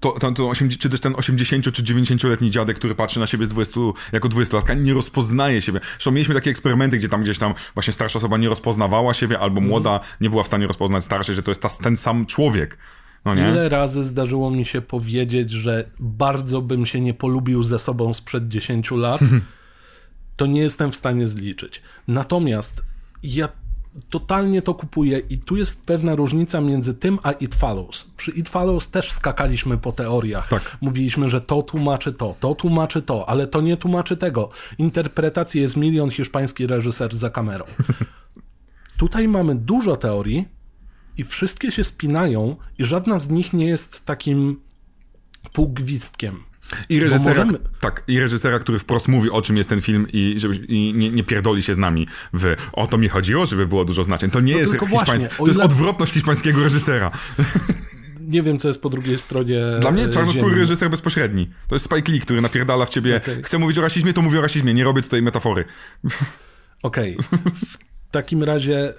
to, to, to 80, czy też ten 80 czy 90-letni dziadek, który patrzy na siebie z 20, jako 20-latka, nie rozpoznaje siebie. Zresztą mieliśmy takie eksperymenty, gdzie tam gdzieś tam właśnie starsza osoba nie rozpoznawała siebie, albo Mhm. młoda nie była w stanie rozpoznać starszej, że to jest ta, ten sam człowiek. No? Ile razy zdarzyło mi się powiedzieć, że bardzo bym się nie polubił ze sobą sprzed 10 lat, to nie jestem w stanie zliczyć. Natomiast ja totalnie to kupuję i tu jest pewna różnica między tym a It Follows. Przy It Follows też skakaliśmy po teoriach. Tak. Mówiliśmy, że to tłumaczy to, to tłumaczy to, ale to nie tłumaczy tego. Interpretacji jest milion, hiszpański reżyser za kamerą. Tutaj mamy dużo teorii i wszystkie się spinają i żadna z nich nie jest takim półgwistkiem. I reżysera, możemy- tak, i reżysera, który wprost mówi, o czym jest ten film i, żeby, i nie, nie pierdoli się z nami w o to mi chodziło, żeby było dużo znaczeń. To nie jest tylko hiszpański, właśnie, to o jest ile- odwrotność hiszpańskiego reżysera. Nie wiem, co jest po drugiej stronie. Dla mnie e, czarnoskóry reżyser bezpośredni. To jest Spike Lee, który napierdala w ciebie, Okej. chcę mówić o rasizmie, to mówię o rasizmie, nie robię tutaj metafory. Okej. W takim razie,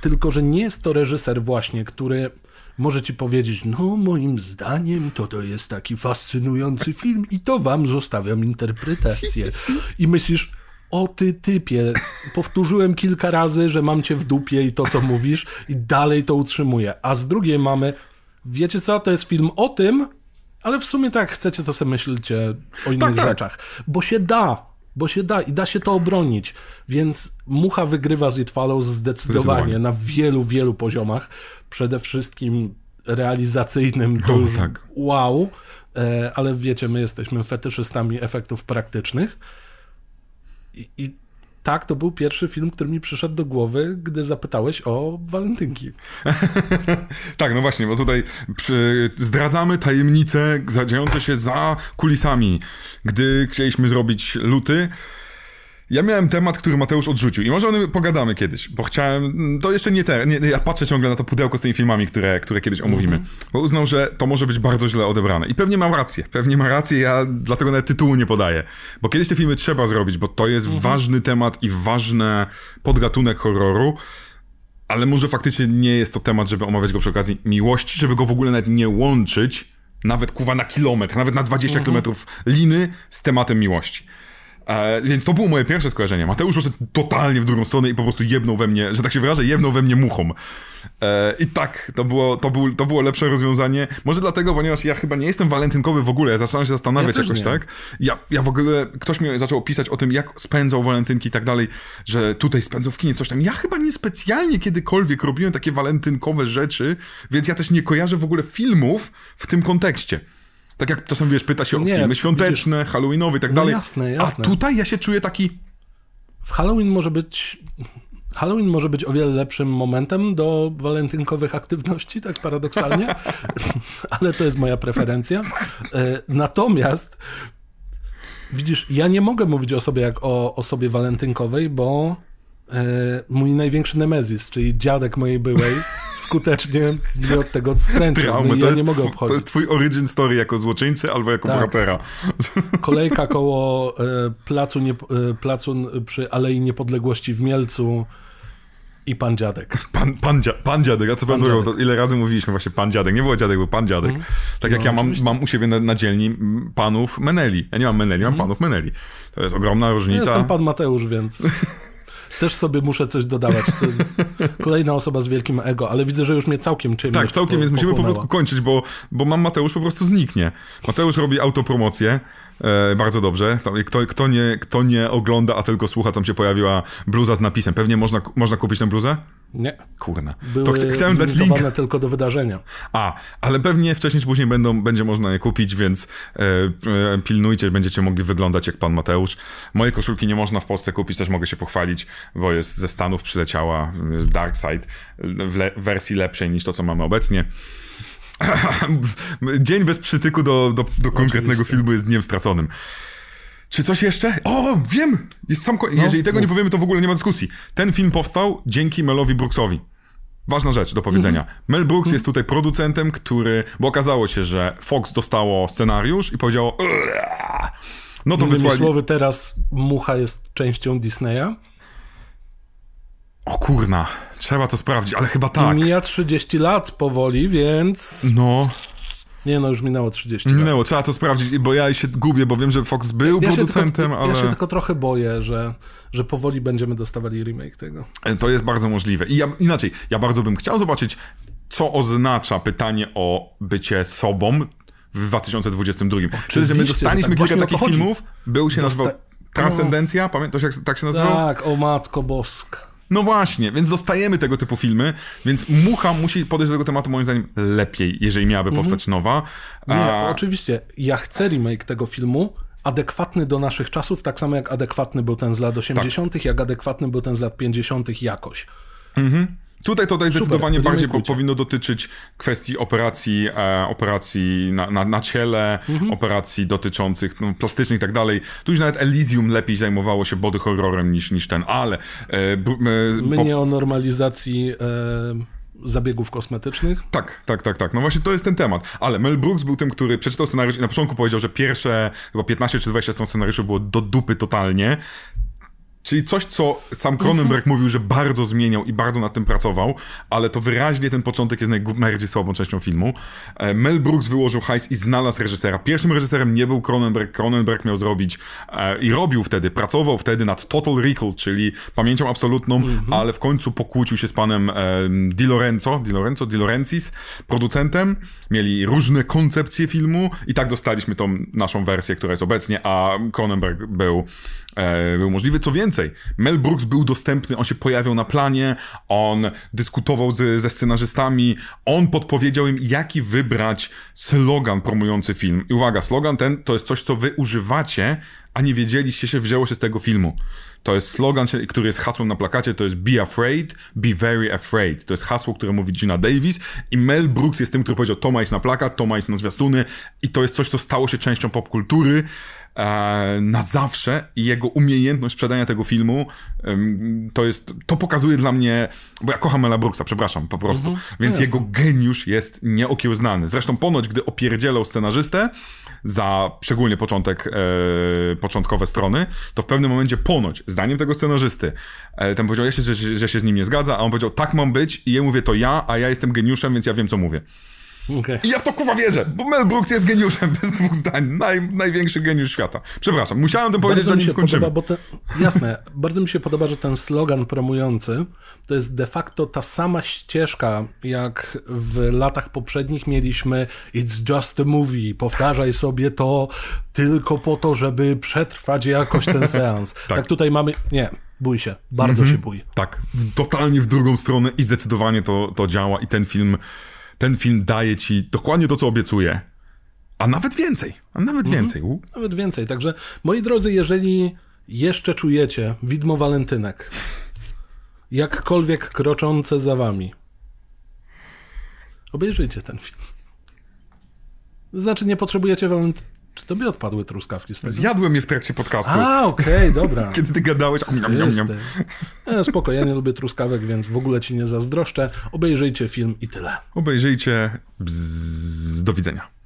tylko że nie jest to reżyser właśnie, który może ci powiedzieć, no moim zdaniem to to jest taki fascynujący film i to wam zostawiam interpretację. I myślisz, o ty typie, powtórzyłem kilka razy, że mam cię w dupie i to, co mówisz i dalej to utrzymuję. A z drugiej mamy, wiecie co, to jest film o tym, ale w sumie tak, chcecie, to sobie myślcie o innych tak. rzeczach. Bo się da, bo się da i da się to obronić. Więc Mucha wygrywa z It Follows zdecydowanie, Zdecydowanie. na wielu, wielu poziomach. Przede wszystkim realizacyjnym to już tak. wow, e, ale wiecie, my jesteśmy fetyszystami efektów praktycznych. I, I tak, to był pierwszy film, który mi przyszedł do głowy, gdy zapytałeś o walentynki. Tak, no właśnie, bo tutaj przy, zdradzamy tajemnice dziejące się za kulisami. Gdy chcieliśmy zrobić luty, ja miałem temat, który Mateusz odrzucił i może o tym pogadamy kiedyś, bo chciałem, to jeszcze nie te, nie, ja patrzę ciągle na to pudełko z tymi filmami, które, które kiedyś omówimy, bo uznał, że to może być bardzo źle odebrane. I pewnie mam rację, pewnie ma rację, ja dlatego nawet tytułu nie podaję, bo kiedyś te filmy trzeba zrobić, bo to jest ważny temat i ważny podgatunek horroru, ale może faktycznie nie jest to temat, żeby omawiać go przy okazji miłości, żeby go w ogóle nawet nie łączyć, nawet kuwa na kilometr, nawet na 20 kilometrów liny z tematem miłości. E, więc to było moje pierwsze skojarzenie. Mateusz poszedł totalnie w drugą stronę i po prostu jebnął we mnie, że tak się wyrażę, jebnął we mnie muchą. E, I tak, to było, to, był, to było lepsze rozwiązanie. Może dlatego, ponieważ ja chyba nie jestem walentynkowy w ogóle, ja zaczynam się zastanawiać Ja jakoś, nie. tak? Ja, ja w ogóle, ktoś mi zaczął opisać o tym, jak spędzał walentynki i tak dalej, że tutaj spędzał w kinie coś tam. Ja chyba niespecjalnie kiedykolwiek robiłem takie walentynkowe rzeczy, więc ja też nie kojarzę w ogóle filmów w tym kontekście. Tak jak czasem, wiesz, pyta się o Nie, filmy świąteczne, halloweenowe i tak No dalej. jasne, jasne. A tutaj ja się czuję taki... W Halloween może być. Halloween może być o wiele lepszym momentem do walentynkowych aktywności, tak paradoksalnie, ale to jest moja preferencja. E, Natomiast widzisz, ja nie mogę mówić o sobie jak o osobie walentynkowej, bo e, mój największy nemezis, czyli dziadek mojej byłej, skutecznie mnie od tego odstręczył. No Traumy. i to, ja jest nie mogę obchodzić. to jest twój origin story jako złoczyńcy albo jako Tak. bohatera. Kolejka koło e, placu, nie, e, placu przy Alei Niepodległości w Mielcu i pan dziadek. Pan, pan, dzia, pan dziadek, a co pan to ile razy mówiliśmy właśnie pan dziadek. Nie było dziadek, był pan dziadek. Tak jak No, ja mam, oczywiście. mam u siebie na, na dzielni mm, panów Meneli. Ja nie mam Meneli, mam panów Meneli. To jest ogromna Ja różnica. Jestem pan Mateusz, więc też sobie muszę coś dodawać. Kolejna osoba z wielkim ego, ale widzę, że już mnie całkiem czymś Tak, całkiem, więc musimy powolutku kończyć, bo, bo mam Mateusz po prostu zniknie. Mateusz robi autopromocję. E, bardzo dobrze. Tam, kto, kto, nie, kto nie ogląda, a tylko słucha, tam się pojawiła bluza z napisem. Pewnie można, można kupić tę bluzę? Nie, Kurna. były To ch- chciałem dać link. limitowane tylko do wydarzenia. A, ale pewnie wcześniej czy później będą, będzie można je kupić, więc e, e, pilnujcie, będziecie mogli wyglądać jak pan Mateusz. Moje koszulki nie można w Polsce kupić, też mogę się pochwalić, bo jest ze Stanów przyleciała, jest Dark Side w le- wersji lepszej niż to, co mamy obecnie. Dzień bez przytyku do, do, do konkretnego filmu jest dniem straconym. Czy coś jeszcze? O, wiem! Jest sam ko- Jeżeli tego nie mów. powiemy, to w ogóle nie ma dyskusji. Ten film powstał dzięki Melowi Brooksowi. Ważna rzecz do powiedzenia. Mel Brooks jest tutaj producentem, który. Bo okazało się, że Fox dostało scenariusz i powiedziało. No to Innymi wysłali. słowy, teraz Mucha jest częścią Disneya. O kurna, trzeba to sprawdzić, ale chyba tak. Mija 30 lat powoli, więc... No, Nie no, już minęło 30 lat. minęło, trzeba to sprawdzić, bo ja się gubię, bo wiem, że Fox był Ja producentem, tylko, ale. ja się tylko trochę boję, że, że powoli będziemy dostawali remake tego. To jest bardzo możliwe. I ja, inaczej, ja bardzo bym chciał zobaczyć, co oznacza pytanie o bycie sobą w 2022. Czyli, że my dostaliśmy tak. kilka takich filmów, był się Dosta- nazywał Transcendencja, pamiętasz jak tak się nazywał? Tak, o matko boska. No właśnie, więc dostajemy tego typu filmy, więc Mucha musi podejść do tego tematu moim zdaniem lepiej, jeżeli miałaby powstać nowa. Nie, A, oczywiście, ja chcę remake tego filmu, adekwatny do naszych czasów, tak samo jak adekwatny był ten z lat 80., jak adekwatny był ten z lat 50. jakoś. Tutaj to tutaj zdecydowanie Super, bardziej po, remakeujcie. powinno dotyczyć kwestii operacji, e, operacji na, na, na ciele, Mhm. operacji dotyczących no, plastycznych i tak dalej. Tu już nawet Elysium lepiej zajmowało się body horrorem niż, niż ten, ale e, e, My po- nie o normalizacji e, zabiegów kosmetycznych. Tak, tak, tak, tak. No właśnie to jest ten temat. Ale Mel Brooks był tym, który przeczytał scenariusz i na początku powiedział, że pierwsze chyba 15 czy 20 stron scenariuszu było do dupy totalnie. Czyli coś, co sam Cronenberg mówił, że bardzo zmieniał i bardzo nad tym pracował, ale to wyraźnie ten początek jest najbardziej słabą częścią filmu. E, Mel Brooks wyłożył hajs i znalazł reżysera. Pierwszym reżyserem nie był Cronenberg. Cronenberg miał zrobić e, i robił wtedy, pracował wtedy nad Total Recall, czyli pamięcią absolutną, ale w końcu pokłócił się z panem e, Di Lorenzo, Di Lorenzo, Di Laurencis, producentem. Mieli różne koncepcje filmu i tak dostaliśmy tą naszą wersję, która jest obecnie, a Cronenberg był, e, był możliwy. Co więcej, Mel Brooks był dostępny, on się pojawiał na planie, on dyskutował z, ze scenarzystami, on podpowiedział im, jaki wybrać slogan promujący film. I uwaga, slogan ten to jest coś, co wy używacie, a nie wiedzieliście się, wzięło się z tego filmu. To jest slogan, który jest hasłem na plakacie, to jest Be Afraid, Be Very Afraid. To jest hasło, które mówi Gina Davis i Mel Brooks jest tym, który powiedział to ma iść na plakat, to ma iść na zwiastuny i to jest coś, co stało się częścią popkultury na zawsze i jego umiejętność sprzedania tego filmu to jest, to pokazuje dla mnie, bo ja kocham Mela Brooksa, przepraszam, po prostu, więc jego geniusz jest nieokiełznany. Zresztą ponoć, gdy opierdzielał scenarzystę za szczególnie początek, e, początkowe strony, to w pewnym momencie ponoć, zdaniem tego scenarzysty, e, ten powiedział, ja się, że, że się z nim nie zgadza, a on powiedział, tak mam być i ja mówię, to ja, a ja jestem geniuszem, więc ja wiem, co mówię. Okej. I ja w to kuwa wierzę, bo Mel Brooks jest geniuszem, bez dwóch zdań. Naj, największy geniusz świata. Przepraszam, musiałem tym powiedzieć, zanim skończymy. podoba, bo ten, jasne, bardzo mi się podoba, że ten slogan promujący to jest de facto ta sama ścieżka, jak w latach poprzednich mieliśmy It's just a movie, powtarzaj sobie to tylko po to, żeby przetrwać jakoś ten seans. tak. tutaj mamy, nie, bój się, bardzo się bój. Tak, totalnie w drugą stronę i zdecydowanie to, to działa i ten film, ten film daje ci dokładnie to, co obiecuje. A nawet więcej, a nawet więcej. U. Nawet więcej, także moi drodzy, jeżeli jeszcze czujecie widmo walentynek, jakkolwiek kroczące za wami, obejrzyjcie ten film. Znaczy, nie potrzebujecie walentynek. Czy tobie odpadły truskawki z tego? Zjadłem je w trakcie podcastu. A, okej, dobra. Kiedy ty gadałeś, om, niam, niam. E, spoko, ja nie lubię truskawek, więc w ogóle ci nie zazdroszczę. Obejrzyjcie film i tyle. obejrzyjcie. Bzz, do widzenia.